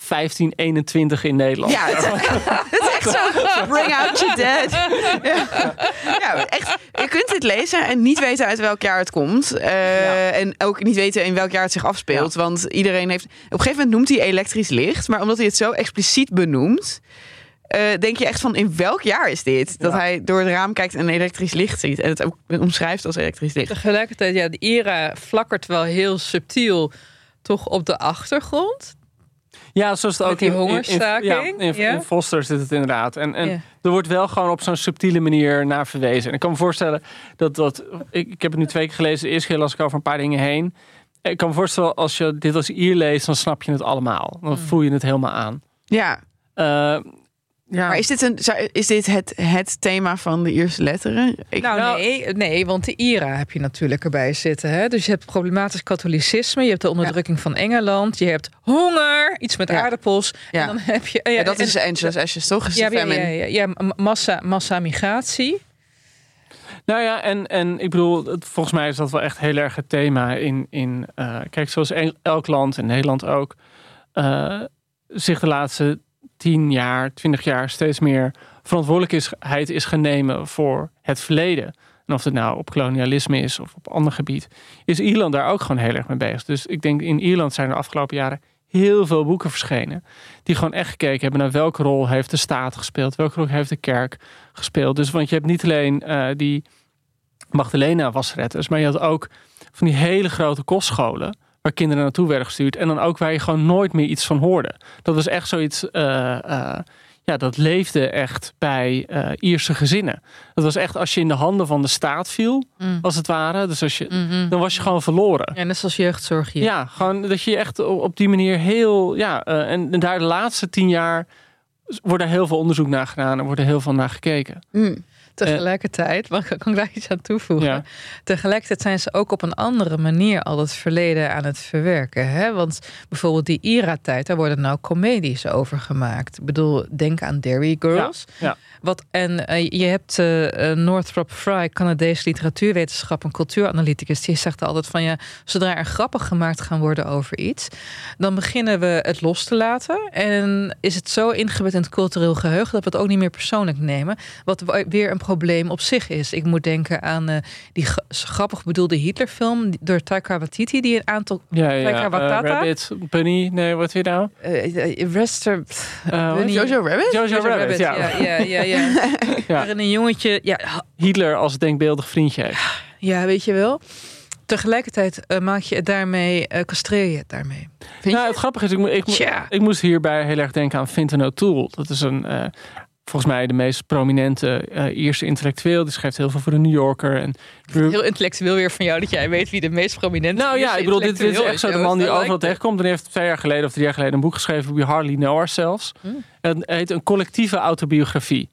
1521 in Nederland. Ja, het, het is echt zo. Bring out your dead. Ja. ja, echt. Je kunt dit lezen en niet weten uit welk jaar het komt. Eh, En ook niet weten in welk jaar het zich afspeelt. Want iedereen heeft. Op een gegeven moment noemt hij elektrisch licht. Maar omdat hij het zo expliciet benoemt. eh, denk je echt van in welk jaar is dit? Dat Ja. hij door het raam kijkt en elektrisch licht ziet. En het ook omschrijft als elektrisch licht. Tegelijkertijd, ja, de IRA flakkert wel heel subtiel toch op de achtergrond. Ja, zoals het ook die in- in- in- hongerstaking, ja, in, ja. in Foster zit het inderdaad. En, en Ja. er wordt wel gewoon op zo'n subtiele manier naar verwezen. En ik kan me voorstellen dat dat. Ik, ik heb het nu twee keer gelezen. De eerste keer las ik over een paar dingen heen. Ik kan me voorstellen als je dit als Ier leest, dan snap je het allemaal. Dan voel je het helemaal aan. Ja. Eh, ja. Maar is dit, een, is dit het, het thema van de eerste letteren? Ik, Nou, Nou- nee, nee, want de IRA heb je natuurlijk erbij zitten. Hè? Dus je hebt problematisch katholicisme, je hebt de onderdrukking van Engeland, je hebt honger, iets met Ja. aardappels. Ja. En dan heb je. ja, ja, dat en- is Angela's Ashes, toch? Is Ja, ja, ja, ja, ja, massa, massa migratie. Nou ja, en, en ik bedoel, volgens mij is dat wel echt heel erg het thema in. in eh, kijk, zoals el- elk land, en Nederland ook, eh, zich de laatste tien jaar, twintig jaar steeds meer verantwoordelijkheid is gaan nemen voor het verleden. En of het nou op kolonialisme is of op ander gebied, is Ierland daar ook gewoon heel erg mee bezig. Dus ik denk in Ierland zijn de afgelopen jaren heel veel boeken verschenen. Die gewoon echt gekeken hebben naar welke rol heeft de staat gespeeld, welke rol heeft de kerk gespeeld. Dus want je hebt niet alleen eh, die Magdalena wasretters, maar je had ook van die hele grote kostscholen waar kinderen naartoe werden gestuurd en dan ook waar je gewoon nooit meer iets van hoorde. Dat was echt zoiets, eh, eh, ja, dat leefde echt bij eh, Ierse gezinnen. Dat was echt als je in de handen van de staat viel, Mm. als het ware. Dus als je, Mhm. dan was je gewoon verloren. Ja, net zoals jeugdzorg hier. Ja, gewoon dat je echt op die manier heel. Ja, en, en daar de laatste tien jaar wordt er heel veel onderzoek naar gedaan en wordt er heel veel naar gekeken. Hm. Tegelijkertijd, mag ik, kan ik daar iets aan toevoegen? Ja. Tegelijkertijd zijn ze ook op een andere manier al het verleden aan het verwerken. Hè? Want bijvoorbeeld die IRA-tijd, daar worden nou comedies over gemaakt. Ik bedoel, denk aan Derry Girls. ja. Wat, en eh, je hebt eh, eh, Northrop Frye, Canadese literatuurwetenschap en cultuuranalyticus. Die zegt altijd van ja, zodra er grappen gemaakt gaan worden over iets, dan beginnen we het los te laten. En is het zo ingebed in het cultureel geheugen dat we het ook niet meer persoonlijk nemen. Wat weer een probleem op zich is. Ik moet denken aan eh, die gra- grappig bedoelde Hitlerfilm door Taika Waititi, die een aantal Ja, ja, Taika ja. Waitata? Eh, Rabbit, Bunny, nee, wat weer nou? eh, Rester, wat? Bunny- Jojo Rabbit? Jojo, Jojo Rabbit, ja. ja, ja, ja, ja. Een jongetje, ja, Hitler als denkbeeldig vriendje heeft. Ja, weet je wel. Tegelijkertijd eh, maak je het daarmee, eh castreer je het daarmee. Vind Nou, je? het grappige is, ik, mo- ik, mo- ik moest hierbij heel erg denken aan Fintan O'Toole. Dat is een, eh, volgens mij de meest prominente eh Ierse intellectueel. Die schrijft heel veel voor de New Yorker. En Heel intellectueel weer van jou dat jij weet wie de meest prominente Nou ja, ik bedoel, dit, dit is echt zo de man die overal tegenkomt. En heeft twee jaar geleden of drie jaar geleden een boek geschreven. We Hardly Know Ourselves. Hmm. Het heet een collectieve autobiografie.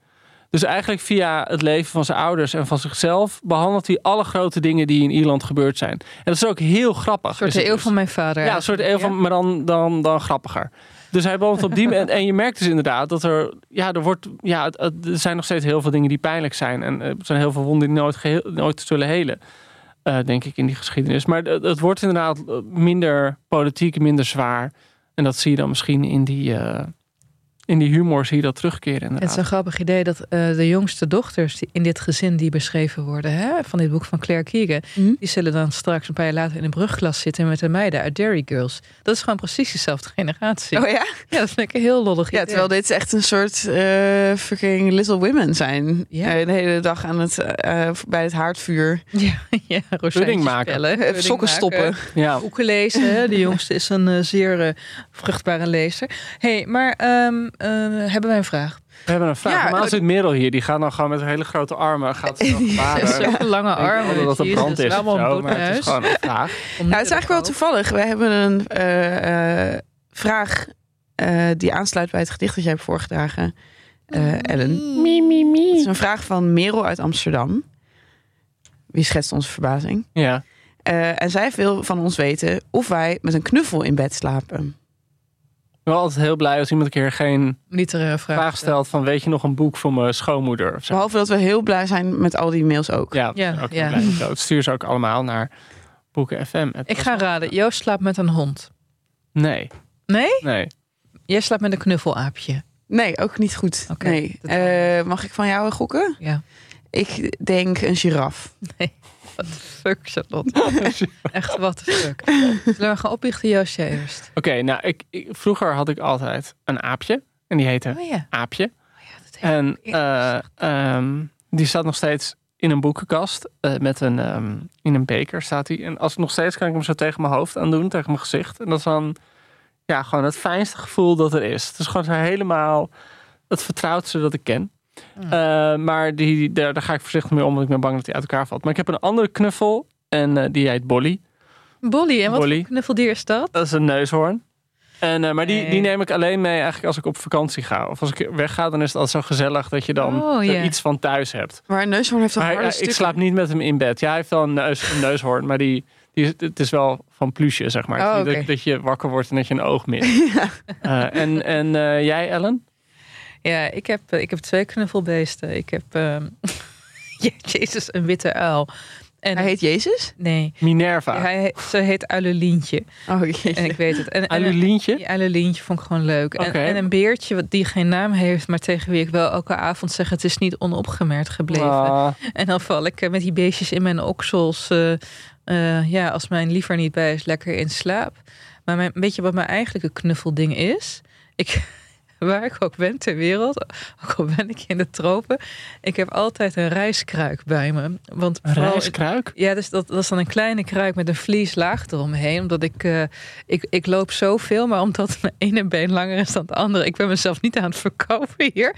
Dus eigenlijk via het leven van zijn ouders en van zichzelf behandelt hij alle grote dingen die in Ierland gebeurd zijn. En dat is ook heel grappig. Een soort de het eeuw dus. van mijn vader. Ja, een soort eeuw van, maar dan, dan, dan grappiger. Dus hij behandelt op die en, en je merkt dus inderdaad dat er, ja, er wordt, ja, er zijn nog steeds heel veel dingen die pijnlijk zijn. En er zijn heel veel wonden die nooit, geheel, nooit zullen helen. eh, denk ik in die geschiedenis. Maar het, wordt inderdaad minder politiek, minder zwaar. En dat zie je dan misschien in die, eh, in die humor, zie je dat terugkeren Het inderdaad. is een grappig idee dat eh, de jongste dochters die in dit gezin die beschreven worden, hè, van dit boek van Claire Keegan, Mhm. die zullen dan straks een paar jaar later in een brugklas zitten met de meiden uit Derry Girls. Dat is gewoon precies dezelfde generatie. Oh ja? Ja, dat vind ik een heel lollig Ja, idee. terwijl dit echt een soort eh fucking Little Women zijn. Ja. Eh, de hele dag aan het, eh, bij het haardvuur. Ja, ja Pudding maken. spellen, sokken maken. stoppen. ja. boeken lezen. De jongste is een eh, zeer eh, vruchtbare lezer. hey, maar ehm, eh, hebben wij een vraag? We hebben een vraag. Ja, Normaal nou, zit Merel hier. Die gaat dan gewoon met hele grote armen. Gaat ze. Zulke lange Ik armen. dat het brand is. zo, maar het is gewoon een vraag. Nou, het is eigenlijk wel toevallig. We hebben een eh, eh, vraag eh, die aansluit bij het gedicht dat jij hebt voorgedragen, eh, Ellen. Het is een vraag van Merel uit Amsterdam. Wie schetst onze verbazing? Ja. Eh, en zij wil van ons weten of wij met een knuffel in bed slapen. Ik ben altijd heel blij als iemand een keer geen literaire vraag, vraag stelt van weet je nog een boek voor mijn schoonmoeder of zo. Behalve dat we heel blij zijn met al die mails ook. Ja, Ja, ook ja. blij stuur ze ook allemaal naar Boeken FM. Ik ga raden. Joost slaapt met een hond. Nee, Nee? nee. Jij slaapt met een knuffelaapje. Nee, ook niet goed. Oké, nee. Eh, mag ik van jou gokken? Ja. Ik denk een giraf. The fuck, Charlotte? Echt, the fuck. Zullen we gaan opbiechten, jij eerst? Oké, nou, ik, ik- vroeger had ik altijd een aapje. En die heette Oh ja. Aapje. ja dat En eh, ehm, die staat nog steeds in een boekenkast. eh, met een, ehm, in een beker staat hij. En als ik nog steeds kan ik hem zo tegen mijn hoofd aan doen. Tegen mijn gezicht. En dat is dan ja, gewoon het fijnste gevoel dat er is. Het is gewoon zo helemaal het vertrouwdste dat ik ken. Eh, maar die, daar, daar ga ik voorzichtig mee om. Want ik ben bang dat hij uit elkaar valt. Maar ik heb een andere knuffel. En eh, die heet Bolly. Bolly, en wat Bolly. voor knuffeldier is dat? Dat is een neushoorn. En, eh, maar die, Nee. die neem ik alleen mee eigenlijk als ik op vakantie ga. Of als ik wegga, dan is het altijd zo gezellig dat je dan Oh, ja. iets van thuis hebt. Maar een neushoorn heeft toch Maar harde hij- ik slaap niet met hem in bed. Ja, hij heeft wel een, neus, een neushoorn, maar die, die, het is wel van pluche, zeg maar. Oh, dat, dat je wakker wordt en dat je een oog mist. Eh, en en jij, Ellen? Ja, ik heb, eh, ik heb twee knuffelbeesten. Ik heb, ehm, jezus, een witte uil. En, Hij heet Jezus? Nee, Minerva. Ja, hij, heet- ze heet Uilelientje. Oh jeetje. En ik weet het. En? Ja, Uilelientje vond ik gewoon leuk. En, Oké. en een beertje wat- die geen naam heeft, maar tegen wie ik wel elke avond zeg: het is niet onopgemerkt gebleven. Ah, En dan val ik eh, met die beestjes in mijn oksels, eh, eh, ja, als mijn liever niet bij is, lekker in slaap. Maar mijn, weet je wat mijn eigenlijke knuffelding is? Ik, waar ik ook ben ter wereld, ook al ben ik in de tropen, ik heb altijd een rijskruik bij me. Want een vooral- rijskruik? ja, dus dat, dat is dan een kleine kruik met een vlieslaag eromheen. Omdat ik, eh, ik, ik loop zoveel, maar omdat mijn ene been langer is dan het andere. Ik ben mezelf niet aan het verkopen hier.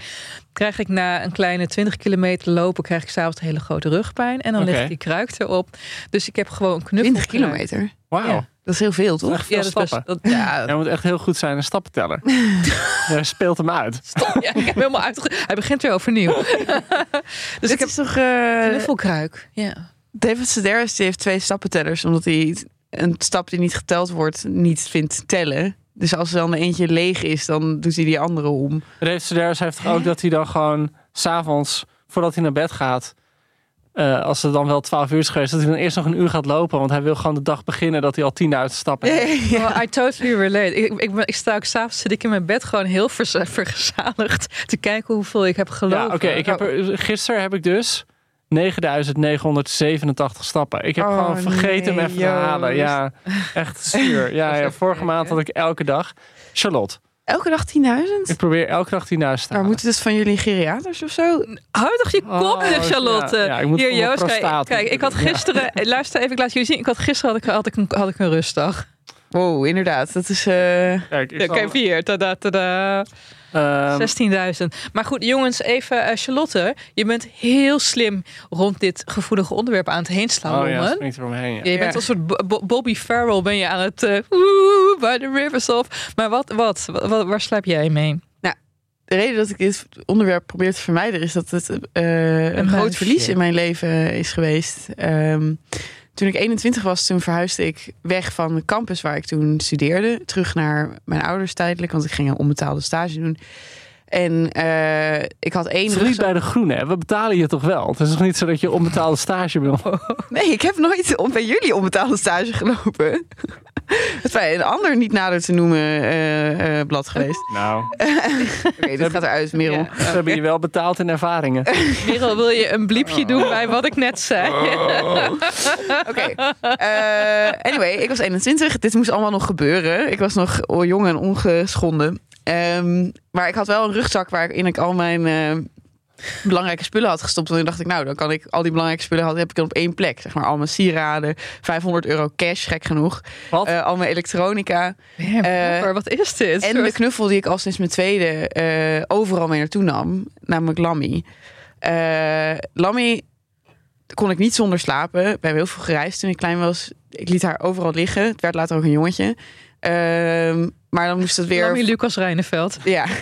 Krijg ik na een kleine 20 kilometer lopen, krijg ik s'avonds een hele grote rugpijn. En dan Oké. ligt die kruik erop. Dus ik heb gewoon een knuffel. 20 kilometer. Wauw. Ja. Dat is heel veel, toch? echt veel Ja, dat is best, stappen. dat, ja, Hij moet echt heel goed zijn, een stappenteller. Hij speelt hem uit. stop. Ja, ik heb hem helemaal uitge... Hij begint weer overnieuw. dus ik heb is toch... eh, knuffelkruik. Ja. David Sedaris die heeft twee stappentellers, omdat hij een stap die niet geteld wordt niet vindt tellen. Dus als er dan eentje leeg is, dan doet hij die andere om. Dave Sedaris heeft toch ook dat hij dan gewoon s'avonds, voordat hij naar bed gaat, eh, als het dan wel 12 uur is geweest, dat hij dan eerst nog een uur gaat lopen. Want hij wil gewoon de dag beginnen dat hij al 10.000 stappen heeft. Well, I totally relate. Ik, ik, ik sta ook s'avonds zit ik in mijn bed gewoon heel vergezaligd te kijken hoeveel ik heb gelopen. Ja, oké. ik heb er- gisteren heb ik dus 9987 stappen. Ik heb Oh, gewoon vergeten nee, hem even te halen. Ja, echt zuur. Ja, ja, vorige maand had ik elke dag. Charlotte, Elke dag 10.000? ik probeer elke dag 10.000 te Maar moeten dus van jullie geriaters of zo? Hou toch je kop, Oh, Charlotte. ja, ja, ik moet Hier, Joost, kijk, kijk, ik had gisteren... Luister even, ik laat jullie zien. Ik had gisteren had ik, had ik, een, had ik een rustdag. Wow, inderdaad. Dat is... eh, Kijk, ik Ja, zal- kijk hier. Tada, tada. Ehm, 16.000. Maar goed, jongens, even eh, Charlotte. Je bent heel slim rond dit gevoelige onderwerp aan het heen slaan. oh ja, springt er omheen. Ja. Ja, je bent als een soort Bo- Bobby Farrell ben je aan het eh woe, by the rivers of. Maar wat, wat, Wa- waar slaap jij mee? de reden dat ik dit onderwerp probeer te vermijden is dat het eh, een, Een groot verlies in mijn leven is geweest. Ehm, toen ik 21 was, toen verhuisde ik weg van de campus waar ik toen studeerde. Terug naar mijn ouders tijdelijk, want ik ging een onbetaalde stage doen. En eh, ik had één Het is bij de groene, hè? we betalen je toch wel? Het is toch niet zo dat je onbetaalde stage wil? Nee, ik heb nooit bij jullie onbetaalde stage gelopen. Het is bij een ander niet nader te noemen eh, eh, blad geweest. Nou, Oké, dit gaat eruit, Merel. Ja. ze hebben je wel betaald in ervaringen. Merel, wil je een bliepje doen bij wat ik net zei? Oké. Eh, anyway, ik was 21. Dit moest allemaal nog gebeuren. Ik was nog jong en ongeschonden. Ehm, maar ik had wel een rugzak waarin ik al mijn eh, belangrijke spullen had gestopt. En toen dacht ik, nou, dan kan ik al die belangrijke spullen had, heb ik dan op één plek. Zeg maar al mijn sieraden, 500 euro cash, gek genoeg. Wat? Eh, al mijn elektronica. Ja, Eh, maar wat is dit? En de knuffel die ik al sinds mijn tweede overal mee naartoe nam, namelijk Lammy. Lammy kon ik niet zonder slapen. We hebben heel veel gereisd toen ik klein was. Ik liet haar overal liggen. Het werd later ook een jongetje. Ehm, maar dan moest het weer. Lammy Lucas Rijneveld. Ja,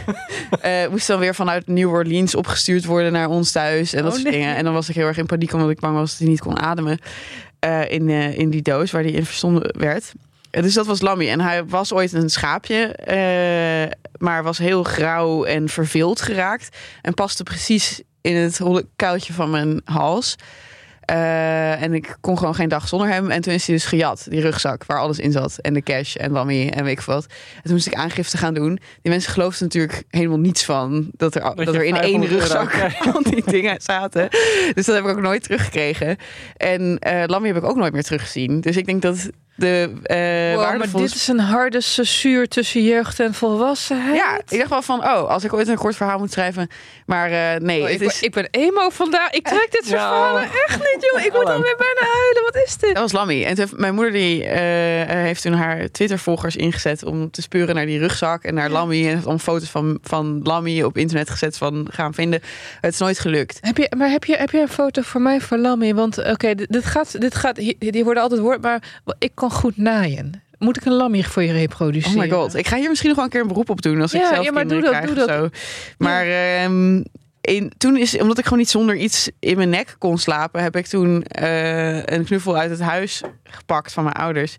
Eh, moest dan weer vanuit New Orleans opgestuurd worden naar ons thuis en dat Oh, soort nee. dingen. En dan was ik heel erg in paniek omdat ik bang was dat hij niet kon ademen eh, in, eh, in die doos waar hij in verstonden werd. Dus dat was Lammy. En hij was ooit een schaapje, maar was heel grauw en verveeld geraakt. En paste precies in het kuiltje van mijn hals. Eh, en ik kon gewoon geen dag zonder hem. En toen is hij dus gejat, die rugzak waar alles in zat. En de cash en Lammy en weet ik wat. En toen moest ik aangifte gaan doen. Die mensen geloofden natuurlijk helemaal niets van dat er, dat er in één 500 euro rugzak al die dingen zaten. Dus dat heb ik ook nooit teruggekregen. En eh Lammy heb ik ook nooit meer teruggezien. Dus ik denk dat de eh Wow, maar dit is een harde censuur tussen jeugd en volwassenheid. Ja, ik dacht wel van, oh, als ik ooit een kort verhaal moet schrijven. Maar eh, nee, Oh, het ik, is... ben, ik ben emo vandaag. Ik trek dit soort Ja. verhalen echt niet, joh. Ik moet alweer bijna huilen. Wat is dit? Dat was Lammy. En toen heeft, mijn moeder die, eh, heeft toen haar Twitter-volgers ingezet om te speuren naar die rugzak en naar Lammy. En heeft allemaal foto's van, van Lammy op internet gezet van gaan vinden. Het is nooit gelukt. Heb je, maar heb je, heb je een foto voor mij voor Lammy? Want oké, dit, dit gaat, dit gaat, hier- die worden altijd woord, maar ik kan goed naaien. Moet ik een Lammy voor je Oh reproduceren? my god. Ik ga hier misschien nog wel een keer een beroep op doen als ik zelf ja, maar kinderen doe dat, krijg doe of zo. Maar ehm, in, toen is, omdat ik gewoon niet zonder iets in mijn nek kon slapen, heb ik toen eh, een knuffel uit het huis gepakt van mijn ouders.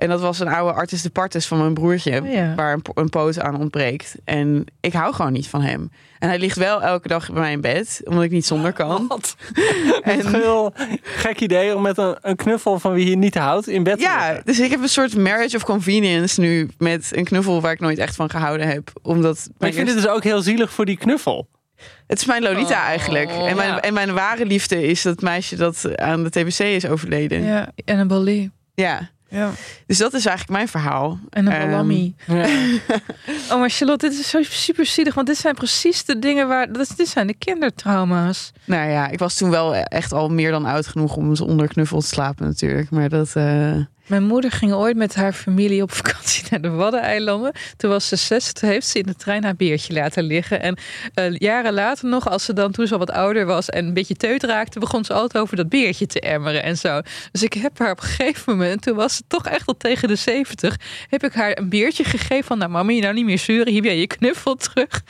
En dat was een oude Artis de Partis van mijn broertje. Oh ja. Waar een, po- een poot aan ontbreekt. En ik hou gewoon niet van hem. En hij ligt wel elke dag bij mij in bed. Omdat ik niet zonder kan. Wat? En- Een heel gek idee om met een, een knuffel van wie je niet houdt in bed te Ja, liggen. dus ik heb een soort marriage of convenience nu. Met een knuffel waar ik nooit echt van gehouden heb. Omdat Maar ik vind het dus ook heel zielig voor die knuffel. Het is mijn Lolita Oh, eigenlijk. En mijn, ja. en mijn ware liefde is dat meisje dat aan de TBC is overleden. Ja. Ja, Annabelle Lee. Ja. Dus dat is eigenlijk mijn verhaal. Annabelle Ehm, Lammy. Ja. Oh, maar Charlotte, dit is zo super zielig. Want dit zijn precies de dingen waar... Dat, dit zijn de kindertrauma's. Nou ja, ik was toen wel echt al meer dan oud genoeg om ze onder knuffel te slapen natuurlijk. Maar dat... eh, Mijn moeder ging ooit met haar familie op vakantie naar de Waddeneilanden. Toen was ze zes, toen heeft ze in de trein haar beertje laten liggen. En eh, jaren later nog, als ze dan toen ze al wat ouder was en een beetje teut raakte, begon ze altijd over dat beertje te emmeren en zo. Dus ik heb haar op een gegeven moment, toen was ze toch echt al tegen de zeventig, heb ik haar een beertje gegeven van, nou je nou niet meer zeuren, hier ben je knuffel terug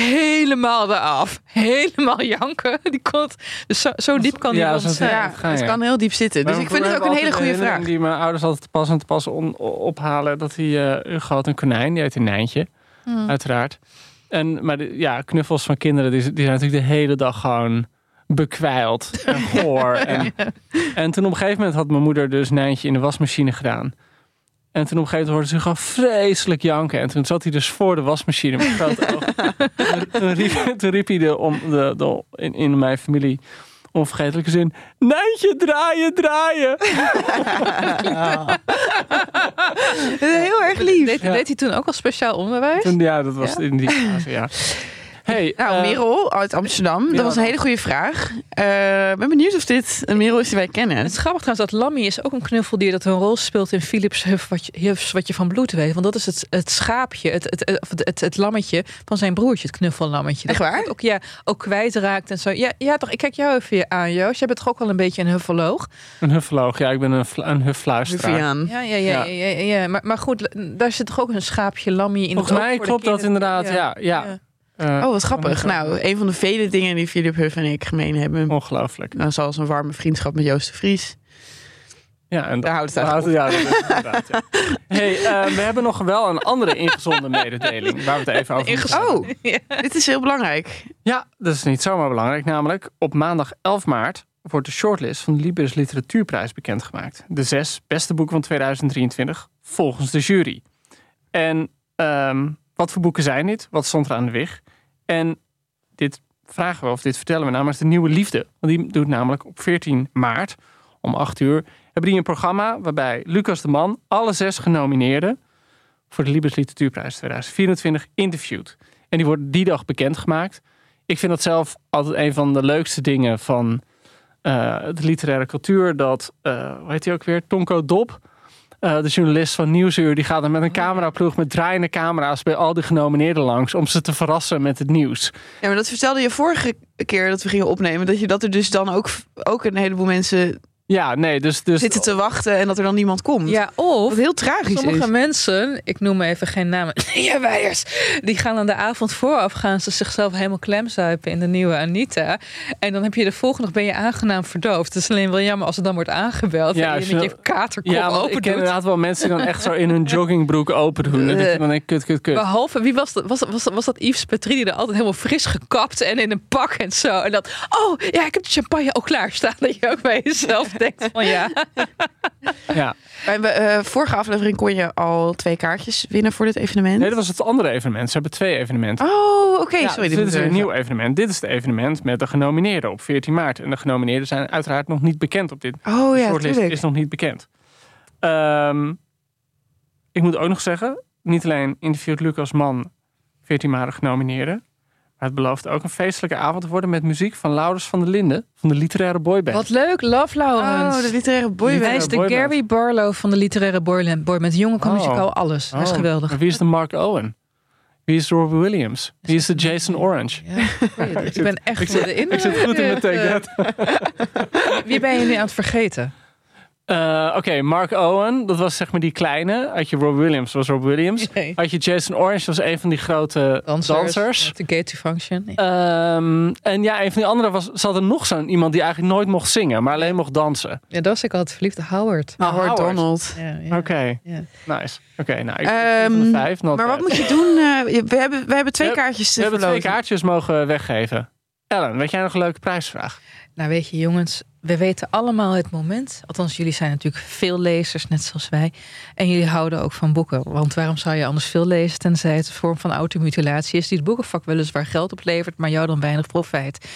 helemaal eraf. Helemaal janken. Die kon, dus zo, zo diep kan die Ja, zo zijn. Ja, het kan heel diep zitten. Dus ik vind het ook een hele goede vraag. Die mijn ouders altijd te pas en te pas on- ophalen. Dat hij uh, had een konijn. Die heet een Nijntje. Hmm. Uiteraard. En, maar de, ja, knuffels van kinderen. Die, die zijn natuurlijk de hele dag gewoon bekwijld. En goor. en, en toen op een gegeven moment had mijn moeder dus Nijntje in de wasmachine gedaan. En toen op een gegeven moment hoorde ze gewoon vreselijk janken. En toen zat hij dus voor de wasmachine met grote ogen. toen, riep, toen riep hij de, om, de, de, in, in mijn familie onvergetelijke zin... Nijntje, draaien, draaien. Heel erg lief. Deed, hij toen ook al speciaal onderwijs? Toen, ja, dat was Ja? in die fase, ja. Hey, Nou, eh, Merel uit Amsterdam. Dat was een hele goede vraag. Eh, Ik ben benieuwd of dit een Merel is die wij kennen. Het is grappig trouwens dat Lammy is ook een knuffeldier dat een rol speelt in Philips Huf wat je, Hufs wat je van bloed weet. Want dat is het, het schaapje, het, het, het, of het, lammetje van zijn broertje, het knuffellammetje. Echt Dat waar? het Ook, ja, ook kwijtraakt en zo. Ja, ja, toch, ik kijk jou even aan, Joost. Jij bent toch ook wel een beetje een huffoloog? Een huffoloog. Ja, ik ben een, een huffluisteraar. Ja, ja, ja. ja. ja, ja. Maar, maar goed, daar zit toch ook een schaapje Lammy in Volgens mij klopt dat inderdaad, ja. ja. Eh, Oh, wat grappig. Nou, een van de vele dingen die Philip Huff en ik gemeen hebben. Ongelooflijk. Nou, zoals een warme vriendschap met Joost de Vries. Ja, en Daar houdt het het- ja, inderdaad, ja. Hey, eh, we hebben nog wel een andere ingezonde mededeling. Waar we het even over hebben. Oh, dit is heel belangrijk. Ja, dat is niet zomaar belangrijk. Namelijk, op maandag 11 maart wordt de shortlist van de Libris Literatuurprijs bekendgemaakt. De zes beste boeken van 2023, volgens de jury. En ehm, wat voor boeken zijn dit? Wat stond er aan de weg? En dit vragen we, of dit vertellen we namelijk de Nieuwe Liefde. Want die doet namelijk op 14 maart om 8 uur... hebben die een programma waarbij Lucas de Man... alle zes genomineerden voor de Libris Literatuurprijs 2024 interviewt. En die worden die dag bekendgemaakt. Ik vind dat zelf altijd een van de leukste dingen van eh, de literaire cultuur. Dat, eh hoe heet hij ook weer? Tonko Dop. Eh, de journalist van Nieuwsuur, die gaat dan met een cameraploeg met draaiende camera's bij al die genomineerden langs om ze te verrassen met het nieuws. Ja, maar dat vertelde je vorige keer dat we gingen opnemen. Dat je dat er dus dan ook, ook een heleboel mensen Ja, nee, dus, dus zitten te wachten en dat er dan niemand komt. Ja, of Wat heel tragisch sommige is. mensen, ik noem even geen namen, ja, wijers, die gaan aan de avond vooraf gaan ze zichzelf helemaal klemzuipen in de nieuwe Anita. En dan heb je de volgende dag ben je aangenaam verdoofd. Het is alleen wel jammer als het dan wordt aangebeld Ja, en je met je- je katerkop ja, open ik ken inderdaad wel mensen die dan echt zo in hun joggingbroek open doen. En dat je dan denkt, kut, kut, kut. Behalve, wie was dat? Was, was, was dat Yves Petrie die er altijd helemaal fris gekapt en in een pak en zo. En dat, oh ja, ik heb de champagne al klaarstaan. Dat je ook bij jezelf denkt van ja. Ja. Bij de eh, vorige aflevering kon je al twee kaartjes winnen voor dit evenement. Nee, dat was het andere evenement. Ze hebben twee evenementen. Oh, oké. Ja, sorry. dus dit is een nieuw evenement. Dit is het evenement met de genomineerden op 14 maart. En de genomineerden zijn uiteraard nog niet bekend op dit. Oh ja, shortlist tuurlijk. is nog niet bekend. Ehm, ik moet ook nog zeggen, niet alleen interviewt Lucas Man 14 maart de genomineerden. Maar het belooft ook een feestelijke avond te worden met muziek van Laurens van der Linden van de literaire boyband. Wat leuk, Love Laurens. Oh, de literaire boyband. Hij is de boyband. Gary Barlow van de literaire boyband. Jongen kan Oh. muzikaal alles. Hij is Oh, geweldig. wie is de Mark Owen? Wie is de Robbie Williams? Wie is de Jason Orange? Ja, ik ben echt Ik zit, de ik zit goed in mijn take. Wie ben je nu aan het vergeten? Eh, Oké, Mark Owen, dat was zeg maar die kleine. Had je Rob Williams, was Rob Williams. Nee. Had je Jason Orange, dat was een van die grote dansers. The Gate to Function. Ehm, en ja, een van die andere was, zat er nog zo'n iemand die eigenlijk nooit mocht zingen, maar alleen mocht dansen. Ja, dat was ik altijd verliefd. Howard. Ah, Howard Howard. Donald. Ja, ja. Oké, Ja. nice. Oké, nou, ik Ehm, van de vijf. Maar wat moet je doen? Eh, we, hebben, we hebben twee We- kaartjes te We hebben twee kaartjes mogen weggeven. Ellen, weet jij nog een leuke prijsvraag? Nou, weet je, jongens, we weten allemaal het moment. Althans, jullie zijn natuurlijk veel lezers, net zoals wij. En jullie houden ook van boeken. Want waarom zou je anders veel lezen, tenzij het een vorm van automutilatie is, die het boekenvak weliswaar geld oplevert, maar jou dan weinig profijt.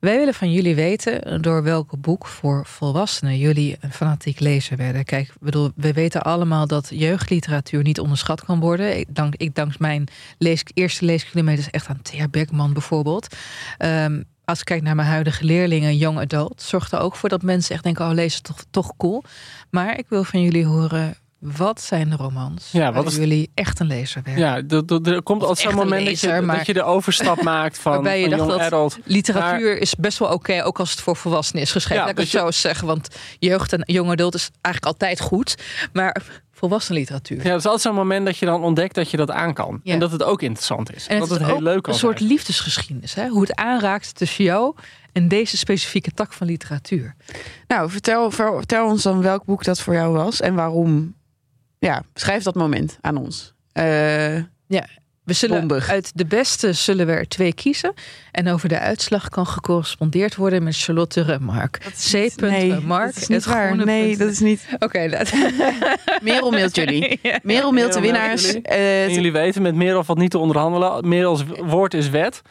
Wij willen van jullie weten door welk boek voor volwassenen jullie een fanatiek lezer werden. Kijk, bedoel, we weten allemaal dat jeugdliteratuur niet onderschat kan worden. Ik dank, ik dank mijn lees, eerste leeskilometers echt aan Thea Beckman bijvoorbeeld. Ehm, Als ik kijk naar mijn huidige leerlingen, young adult, zorgt er ook voor dat mensen echt denken: oh, lezen toch, toch cool. Maar ik wil van jullie horen. Wat zijn de romans Ja, wat is- jullie echt een lezer werden? Ja, er- er er komt altijd zo'n moment dat je, maar- dat je de overstap maakt van, Waarbij je van dacht young dat- adult. Literatuur is best wel oké, ook als het voor volwassenen is geschreven. Ja, Laat ik het dat zo eens zeggen, want jeugd en young adult is eigenlijk altijd goed. Maar volwassen literatuur. Ja, het is altijd zo'n moment dat je dan ontdekt dat je dat aan kan. Ja. En dat het ook interessant is. En dat het heel ook leuk een soort liefdesgeschiedenis. Hè? Hoe het aanraakt tussen jou en deze specifieke tak van literatuur. Nou, vertel, ver- vertel ons dan welk boek dat voor jou was en waarom. Ja, schrijf dat moment aan ons. Eh, We zullen Bondig. uit de beste zullen we er twee kiezen. En over de uitslag kan gecorrespondeerd worden met Charlotte Remark. C. Remark. dat is niet waar. Nee, dat is niet. Oké, dat... Merel mailt jullie. Merel mailt de Merel winnaars. jullie. Eh, jullie weten, met Merel valt niet te onderhandelen. Merels woord is wet.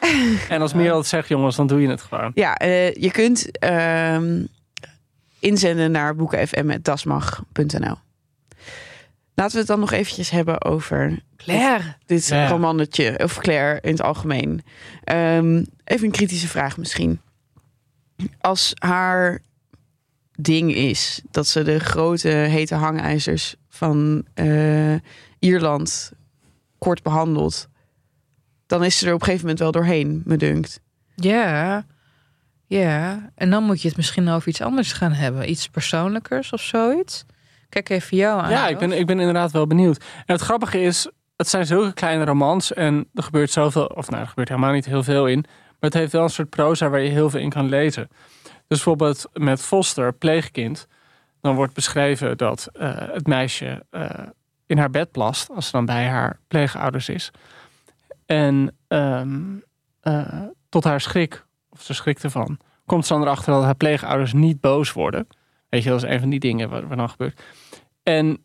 En als Merel het zegt, jongens, dan doe je het gewoon. Ja, eh, je kunt ehm, inzenden naar boekenfm.dasmag.nl. Laten we het dan nog eventjes hebben over Claire. dit romannetje, of Claire in het algemeen. Ehm, even een kritische vraag misschien. Als haar ding is dat ze de grote hete hangijzers van eh, Ierland kort behandelt, dan is ze er op een gegeven moment wel doorheen, me dunkt. Ja, ja. En dan moet je het misschien over iets anders gaan hebben. Iets persoonlijkers of zoiets. Kijk even jou aan. Ja, ik ben, ik ben inderdaad wel benieuwd. En het grappige is, het zijn zulke kleine romans. En er gebeurt zoveel, of nou, er gebeurt helemaal niet heel veel in. Maar het heeft wel een soort proza waar je heel veel in kan lezen. Dus bijvoorbeeld met Foster, pleegkind. Dan wordt beschreven dat eh, het meisje eh, in haar bed plast. Als ze dan bij haar pleegouders is. En ehm, eh, tot haar schrik, of ze schrikt ervan, komt ze dan erachter dat haar pleegouders niet boos worden. Weet je, dat is een van die dingen wat, wat dan gebeurt. En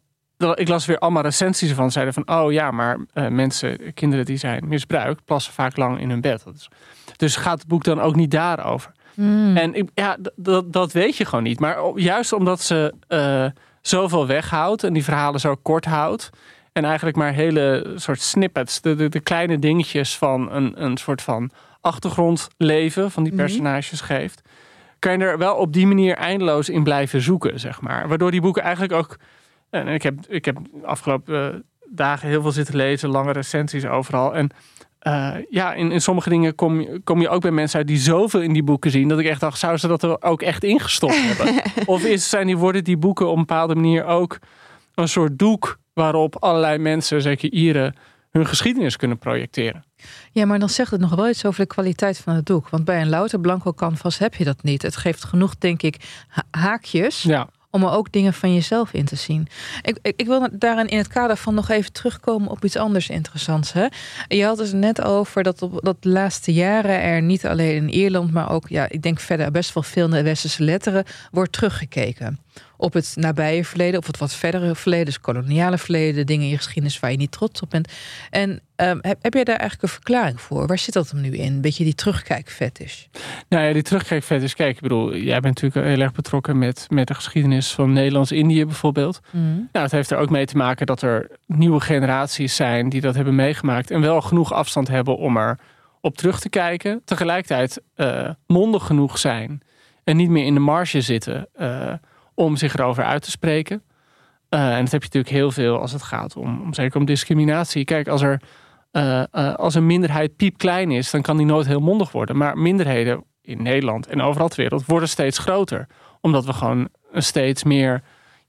ik las weer allemaal recensies ervan. Zeiden van, oh ja, maar eh, mensen, kinderen die zijn misbruikt, plassen vaak lang in hun bed. Is- dus gaat het boek dan ook niet daarover? Hmm. En ik, ja, dat, dat weet je gewoon niet. Maar juist omdat ze eh, zoveel weghoudt en die verhalen zo kort houdt. En eigenlijk maar hele soort snippets, de, de, de kleine dingetjes van een, een soort van achtergrondleven van die Mhm. personages geeft. Kan je er wel op die manier eindeloos in blijven zoeken, zeg maar. Waardoor die boeken eigenlijk ook. En ik heb, ik heb de afgelopen eh, dagen heel veel zitten lezen, lange recensies overal. En eh, ja, in, in sommige dingen kom je, kom je ook bij mensen uit die zoveel in die boeken zien. Dat ik echt dacht, zouden ze dat er ook echt ingestopt hebben? Of is, zijn die, worden die boeken op een bepaalde manier ook een soort doek waarop allerlei mensen, zeker Ieren, hun geschiedenis kunnen projecteren? Ja, maar dan zegt het nog wel iets over de kwaliteit van het doek. Want bij een louter blanco canvas heb je dat niet. Het geeft genoeg, denk ik, ha- haakjes Ja, om er ook dingen van jezelf in te zien. Ik, ik, ik wil daarin in het kader van nog even terugkomen op iets anders interessants. Hè? Je had het net over dat op dat de laatste jaren er niet alleen in Ierland, maar ook, ja, ik denk verder best wel veel in de westerse letteren, wordt teruggekeken. Op het nabije verleden, of het wat verdere verleden, dus koloniale verleden, dingen in je geschiedenis waar je niet trots op bent. En ehm, heb, heb jij daar eigenlijk een verklaring voor? Waar zit dat hem nu in? Een beetje die terugkijkfetish. nou ja, die terugkijkvet is, kijk, ik bedoel, jij bent natuurlijk heel erg betrokken met, met de geschiedenis van Nederlands-Indië bijvoorbeeld. Nou, het heeft er ook mee te maken dat er nieuwe generaties zijn die dat hebben meegemaakt en wel genoeg afstand hebben om er op terug te kijken. Tegelijkertijd eh, mondig genoeg zijn en niet meer in de marge zitten eh, om zich erover uit te spreken. Eh, en dat heb je natuurlijk heel veel als het gaat om, om zeker om discriminatie. Kijk, als er eh, eh, als een minderheid piepklein is, dan kan die nooit heel mondig worden. Maar minderheden in Nederland en overal ter wereld worden steeds groter. Omdat we gewoon steeds meer,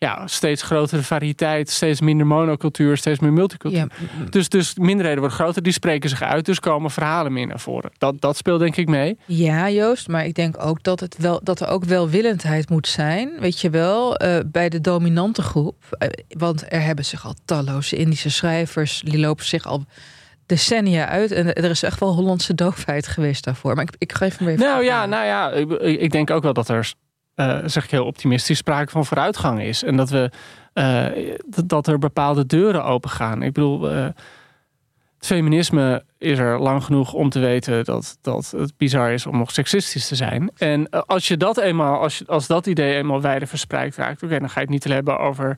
ja, steeds grotere variëteit, steeds minder monocultuur, steeds meer multicultuur. Ja, Dus, dus minderheden worden groter, die spreken zich uit, dus komen verhalen meer naar voren. Dat, dat speelt denk ik mee. Ja, Joost, maar ik denk ook dat, het wel, dat er ook welwillendheid moet zijn, weet je wel, eh, bij de dominante groep. Eh, want er hebben zich al talloze Indische schrijvers, die lopen zich al decennia uit. En er is echt wel Hollandse doofheid geweest daarvoor. Maar ik, ik geef hem even Nou ja, aan. nou ja, ik, ik denk ook wel dat er, eh, zeg ik heel optimistisch, sprake van vooruitgang is. En dat, we, eh, dat- er bepaalde deuren open gaan. Ik bedoel, eh, het feminisme is er lang genoeg om te weten dat, dat het bizar is om nog seksistisch te zijn. En als je dat eenmaal, als, je, als dat idee eenmaal wijder verspreid raakt, oké, dan ga je het niet hebben over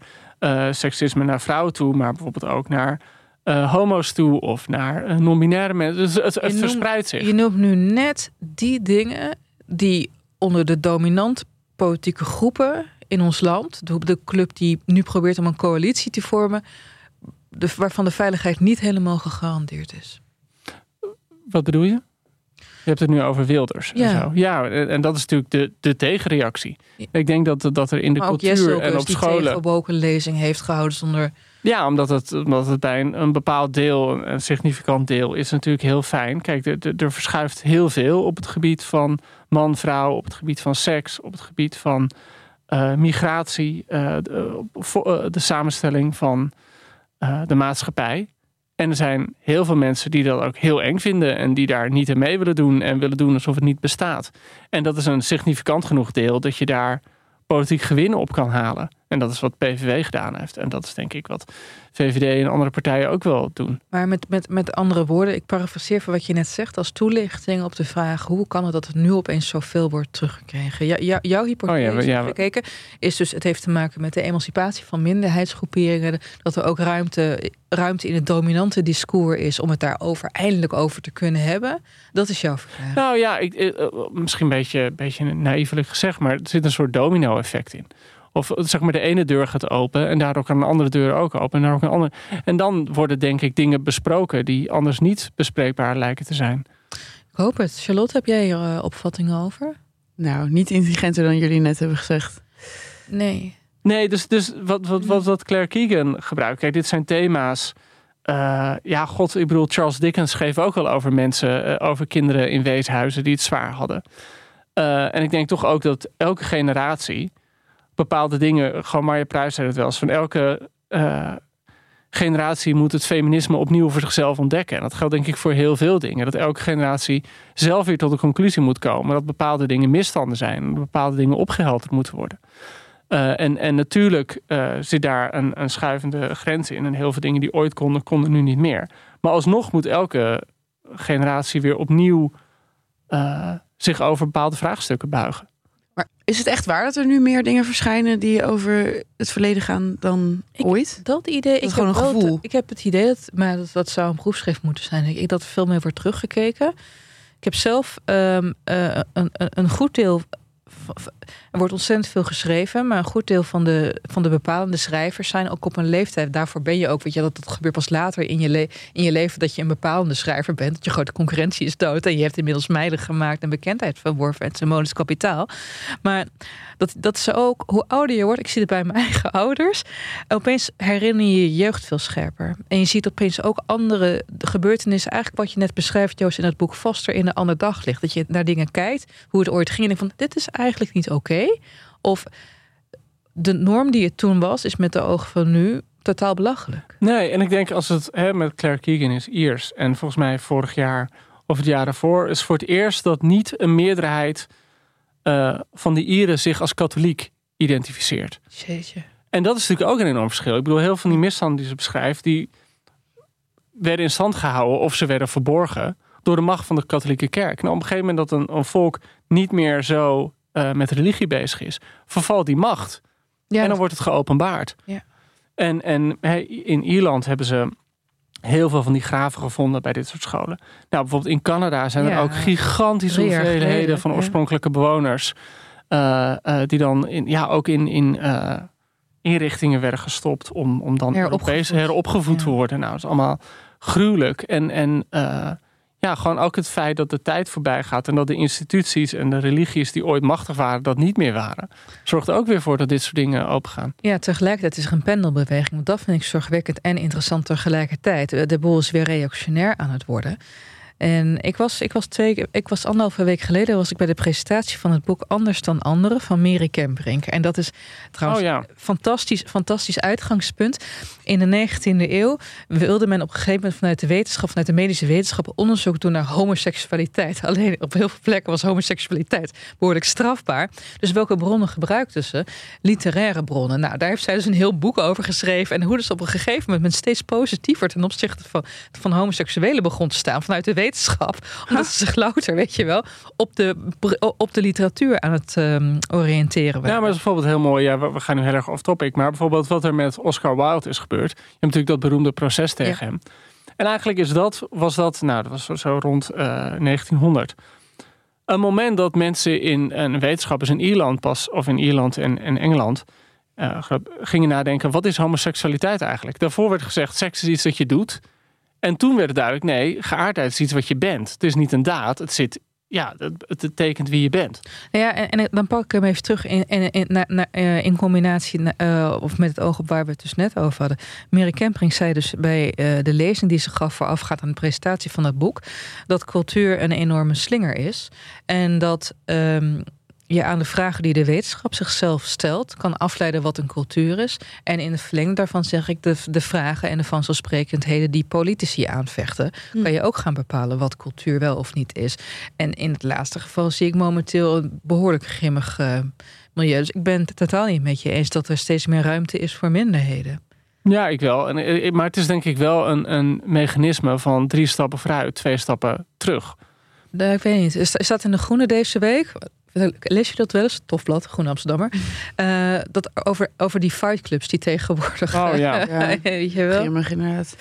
seksisme naar vrouwen toe, maar bijvoorbeeld ook naar homo's toe of naar non-binaire mensen. Dus het, het Je noemt- verspreidt zich. Je noemt nu net die dingen die onder de dominant politieke groepen in ons land, de, club die nu probeert om een coalitie te vormen, waarvan de veiligheid niet helemaal gegarandeerd is. Wat bedoel je? Je hebt het nu over Wilders Ja. en zo. Ja, en dat is natuurlijk de, de tegenreactie. Ik denk dat, dat er in de maar ook cultuur en op die scholen... woke een lezing heeft gehouden zonder... Ja, omdat het, omdat het bij een, een bepaald deel, een significant deel, is natuurlijk heel fijn. Kijk, er, er, er verschuift heel veel op het gebied van man-vrouw, op het gebied van seks, op het gebied van eh, migratie, eh, de, eh, de samenstelling van de maatschappij. En er zijn heel veel mensen die dat ook heel eng vinden en die daar niet aan mee willen doen en willen doen alsof het niet bestaat. En dat is een significant genoeg deel dat je daar politiek gewinnen op kan halen. En dat is wat PVV gedaan heeft. En dat is denk ik wat VVD en andere partijen ook wel doen. Maar met, met, met andere woorden, ik parafraseer van wat je net zegt als toelichting op de vraag hoe kan het dat het nu opeens zoveel wordt teruggekregen? Ja, jou- jouw hypothese Oh ja, we- ja, gekeken is dus het heeft te maken met de emancipatie van minderheidsgroeperingen, dat er ook ruimte, ruimte in het dominante discours is om het daarover eindelijk over te kunnen hebben. Dat is jouw verklaring. Nou ja, ik, eh, eh, misschien een beetje, beetje naïvelijk gezegd, maar er zit een soort domino-effect in. Of zeg maar, de ene deur gaat open en daardoor kan een andere deur ook open. En, daar ook een andere. en dan worden denk ik dingen besproken die anders niet bespreekbaar lijken te zijn. Ik hoop het. Charlotte, heb jij hier eh, opvattingen over? Nou, niet intelligenter dan jullie net hebben gezegd. Nee. Nee, dus, dus wat, wat, wat, wat Claire Keegan gebruikt. Kijk, dit zijn thema's. eh, ja, god, ik bedoel, Charles Dickens schreef ook al over mensen, eh, over kinderen in weeshuizen die het zwaar hadden. Eh, en ik denk toch ook dat elke generatie bepaalde dingen, gewoon Marja Pruis zei het wel eens, van elke eh, generatie moet het feminisme opnieuw voor zichzelf ontdekken. En dat geldt denk ik voor heel veel dingen. Dat elke generatie zelf weer tot de conclusie moet komen dat bepaalde dingen misstanden zijn, dat bepaalde dingen opgehelderd moeten worden. Eh, en, en natuurlijk eh, zit daar een, een schuivende grens in. En heel veel dingen die ooit konden, konden nu niet meer. Maar alsnog moet elke generatie weer opnieuw zich over bepaalde vraagstukken buigen. Is het echt waar dat er nu meer dingen verschijnen die over het verleden gaan dan Ik- ooit? Dat idee, ik is gewoon heb een wel gevoel. ik heb het idee dat, maar dat, dat zou een proefschrift moeten zijn. Ik dat er veel meer wordt teruggekeken. Ik heb zelf ehm, eh, een, een goed deel. Er wordt ontzettend veel geschreven, maar een goed deel van de, van de bepalende schrijvers zijn ook op een leeftijd. Daarvoor ben je ook, weet je, dat, dat gebeurt pas later in je, in je leven dat je een bepalende schrijver bent. Dat je grote concurrentie is dood en je hebt inmiddels mijlen gemaakt en bekendheid verworven en symbolisch kapitaal. Maar dat, dat is ook, hoe ouder je wordt, ik zie het bij mijn eigen ouders, opeens herinner je je jeugd veel scherper. En je ziet opeens ook andere gebeurtenissen, eigenlijk wat je net beschrijft, Joost, in het boek Foster, in een ander daglicht. Dat je naar dingen kijkt, hoe het ooit ging en van, dit is eigenlijk niet oké. Of de norm die het toen was, is met de ogen van nu totaal belachelijk. Nee, en ik denk als het hè, met Claire Keegan is Iers. En volgens mij vorig jaar of het jaar daarvoor is voor het eerst dat niet een meerderheid eh, van de Ieren zich als katholiek identificeert. Jeetje. En dat is natuurlijk ook een enorm verschil. Ik bedoel, heel veel van die misstanden die ze beschrijft, die werden in stand gehouden of ze werden verborgen door de macht van de katholieke kerk. Nou, op een gegeven moment dat een, een volk niet meer zo eh, met religie bezig is, vervalt die macht. Ja, en dan wordt het geopenbaard. Ja. En, en in Ierland hebben ze heel veel van die graven gevonden bij dit soort scholen. Nou, bijvoorbeeld in Canada zijn er Ja, ook gigantische hoeveelheden geleden, van oorspronkelijke bewoners. eh, eh, die dan in, ja, ook in, in inrichtingen werden gestopt om, om dan Heropgevoed. Europees heropgevoed te worden. Nou, dat is allemaal gruwelijk. En, en ja, gewoon ook het feit dat de tijd voorbij gaat en dat de instituties en de religies die ooit machtig waren, dat niet meer waren, zorgt er ook weer voor dat dit soort dingen opengaan. Ja, tegelijkertijd is er een pendelbeweging. Want dat vind ik zorgwekkend en interessant tegelijkertijd. De boel is weer reactionair aan het worden. En ik was, ik was twee, ik was anderhalve week geleden was ik bij de presentatie van het boek Anders dan Anderen van Mary Kemperink. En dat is trouwens Oh ja. fantastisch, fantastisch uitgangspunt. In de 19e eeuw wilde men op een gegeven moment vanuit de wetenschap, vanuit de medische wetenschap, onderzoek doen naar homoseksualiteit. Alleen op heel veel plekken was homoseksualiteit behoorlijk strafbaar. Dus welke bronnen gebruikten ze? Literaire bronnen. Nou, daar heeft zij dus een heel boek over geschreven. En hoe dus op een gegeven moment men steeds positiever ten opzichte van, van homoseksuelen begon te staan vanuit de wetenschap. Wetenschap. Omdat ze zich louter, weet je wel, op de, op de literatuur aan het um, oriënteren waren. Ja, maar dat is bijvoorbeeld heel mooi. Ja, we gaan nu heel erg off topic. Maar bijvoorbeeld wat er met Oscar Wilde is gebeurd. Je hebt natuurlijk dat beroemde proces tegen hem. En eigenlijk is dat, was dat, nou, dat was zo rond uh, 1900 een moment dat mensen in en wetenschappers in Ierland pas, of in Ierland en, en Engeland, uh, gingen nadenken: wat is homoseksualiteit eigenlijk? Daarvoor werd gezegd: seks is iets dat je doet. En toen werd het duidelijk: nee, geaardheid is iets wat je bent. Het is niet een daad, het zit ja, het, tekent wie je bent. Ja, en, dan pak ik hem even terug in, in, in, uh, in combinatie uh, of met het oog op waar we het dus net over hadden. Mary Kempering zei dus bij uh, de lezing die ze gaf voorafgaat aan de presentatie van het boek, dat cultuur een enorme slinger is. En dat um, je aan de vragen die de wetenschap zichzelf stelt, kan afleiden wat een cultuur is. En in het verlengde daarvan zeg ik de, de vragen en de vanzelfsprekendheden die politici aanvechten, hm. kan je ook gaan bepalen wat cultuur wel of niet is. En in het laatste geval zie ik momenteel een behoorlijk grimmig uh, milieu. Dus ik ben het totaal niet met je eens dat er steeds meer ruimte is voor minderheden. Ja, ik wel. En, eh, maar het is denk ik wel een, een mechanisme van drie stappen vooruit, twee stappen terug. Ik weet niet. Is dat in de groene deze week? Lees je dat wel eens? Tofblad, Groen Amsterdammer. Uh, dat over, over die fightclubs die tegenwoordig. Oh ja. ja. Weet je wel? Grimmig inderdaad.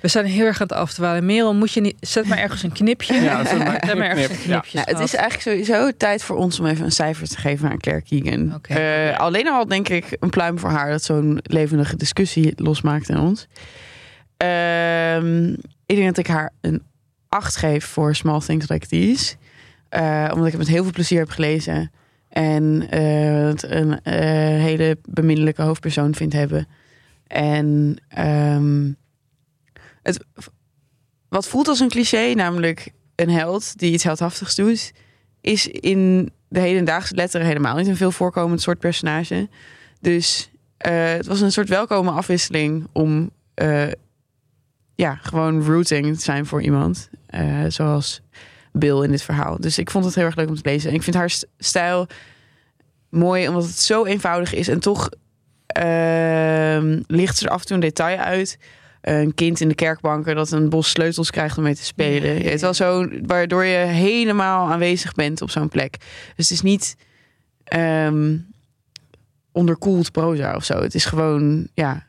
We zijn heel erg aan het afdwalen. Merel, moet je niet. Zet maar ergens een knipje. Ja, zet maar, zet maar ergens een knipje. Ja. het is eigenlijk sowieso tijd voor ons om even een cijfer te geven aan Claire Keegan. Okay. Uh, alleen al denk ik een pluim voor haar dat zo'n levendige discussie losmaakt in ons. Uh, ik denk dat ik haar een 8 geef voor Small Things Like These. Uh, omdat ik het met heel veel plezier heb gelezen. En het een uh, hele beminnelijke hoofdpersoon vind hebben. En um, het, wat voelt als een cliché, namelijk een held die iets heldhaftigs doet, is in de hedendaagse letteren helemaal niet een veel voorkomend soort personage. Dus het was een soort welkome afwisseling om ja, gewoon rooting te zijn voor iemand. zoals Bill in dit verhaal. Dus ik vond het heel erg leuk om te lezen. En ik vind haar stijl mooi, omdat het zo eenvoudig is. En toch uh, ligt er af en toe een detail uit. Een kind in de kerkbanken dat een bos sleutels krijgt om mee te spelen. Het is wel zo, waardoor je helemaal aanwezig bent op zo'n plek. Dus het is niet um, onderkoeld proza of zo. Het is gewoon, ja,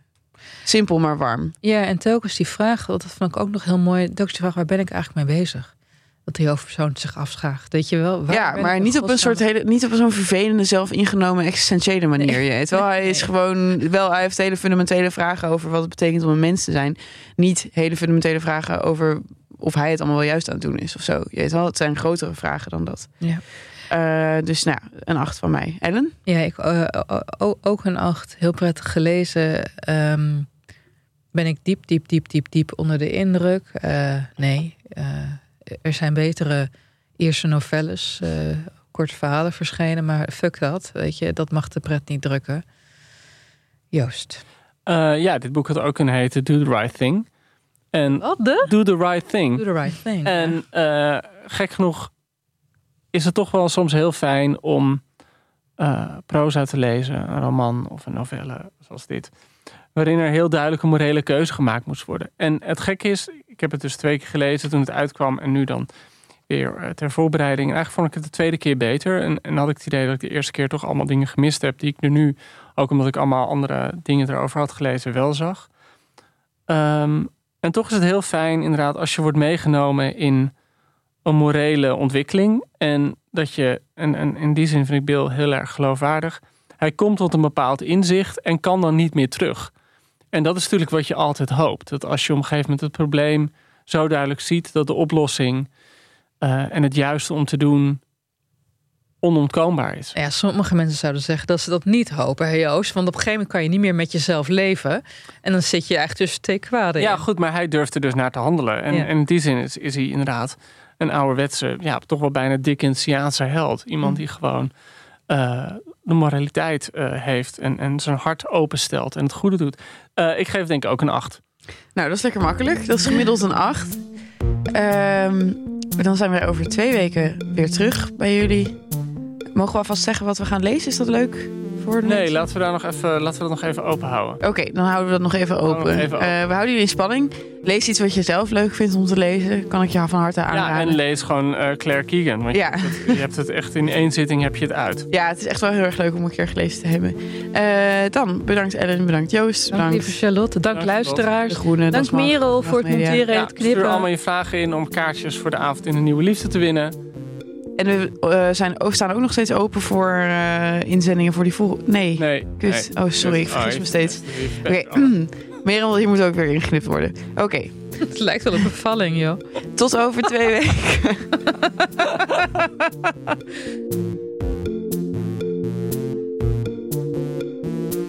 simpel maar warm. Ja, en telkens die vraag, dat vond ik ook nog heel mooi. Telkens die vraag, waar ben ik eigenlijk mee bezig? Dat die hoofdpersoon zich afschaagt. Weet je wel? Waar ja, maar niet op een soort hele, niet op zo'n vervelende, zelfingenomen, existentiële manier. Nee. Je wel, hij is gewoon wel, hij heeft hele fundamentele vragen over wat het betekent om een mens te zijn. Niet hele fundamentele vragen over of hij het allemaal wel juist aan het doen is of zo. Je weet wel, het zijn grotere vragen dan dat. Ja. Uh, dus nou, een acht van mij. Ellen? Ja, ik, uh, ook een acht. Heel prettig gelezen. Um, ben ik diep, diep, diep, diep, diep onder de indruk? Nee er zijn betere eerste novelles, uh, korte verhalen verschenen, maar fuck dat, weet je, dat mag de pret niet drukken. Joost. Uh, ja, dit boek had ook een heten Do the Right Thing. En Wat de? Do the Right Thing. Do the Right Thing. En uh, gek genoeg is het toch wel soms heel fijn om proza te lezen, een roman of een novelle zoals dit waarin er heel duidelijk een morele keuze gemaakt moest worden. En het gekke is, ik heb het dus twee keer gelezen toen het uitkwam en nu dan weer eh, ter voorbereiding. En eigenlijk vond ik het de tweede keer beter. En, en had ik het idee dat ik de eerste keer toch allemaal dingen gemist heb die ik er nu, ook omdat ik allemaal andere dingen erover had gelezen, wel zag. Um, en toch is het heel fijn inderdaad als je wordt meegenomen in een morele ontwikkeling. En dat je, en in die zin vind ik Bill heel erg geloofwaardig. Hij komt tot een bepaald inzicht en kan dan niet meer terug. En dat is natuurlijk wat je altijd hoopt. Dat als je op een gegeven moment het probleem zo duidelijk ziet dat de oplossing uh, en het juiste om te doen onontkoombaar is. Ja, sommige mensen zouden zeggen dat ze dat niet hopen, hè Joost. Want op een gegeven moment kan je niet meer met jezelf leven. En dan zit je eigenlijk tussen twee kwaden. Ja, goed, maar hij durft er dus naar te handelen. En, en in die zin is, is hij inderdaad een ouderwetse, ja, toch wel bijna Dickensiaanse held. Iemand hm. die gewoon uh, de moraliteit uh, heeft en, en zijn hart openstelt en het goede doet. Uh, ik geef denk ik ook een 8. Nou, dat is lekker makkelijk. Dat is gemiddeld een 8. Um, ehm, dan zijn we over twee weken weer terug bij jullie. Mogen we alvast zeggen wat we gaan lezen? Is dat leuk? Worden? Nee, laten we, daar nog even, laten we dat nog even open houden. Oké, dan houden we dat nog even open. nog even open. Eh, we houden jullie in spanning. Lees iets wat je zelf leuk vindt om te lezen. Kan ik je van harte Ja, aanraden. en lees gewoon eh, Claire Keegan. Want Ja. je, hebt het, je hebt het echt in één zitting heb je het uit. Ja, het is echt wel heel erg leuk om een keer gelezen te hebben. Eh, dan bedankt Ellen, bedankt Joost, Dank bedankt lieve Charlotte, dank Dank, de luisteraars. Groene. Dank Merel voor het monteren en Ja, het stuur knippen. allemaal je vragen in om kaartjes voor de avond in de Nieuwe Liefde te winnen. En we eh, zijn, staan ook nog steeds open voor eh, inzendingen voor die volgende... Nee. Nee. Kut. nee. Oh, sorry, ik vergis me steeds. Oké, Merel, hier moet ook weer ingeknipt worden. Oké, Het lijkt wel een bevalling, joh. tot over twee weken.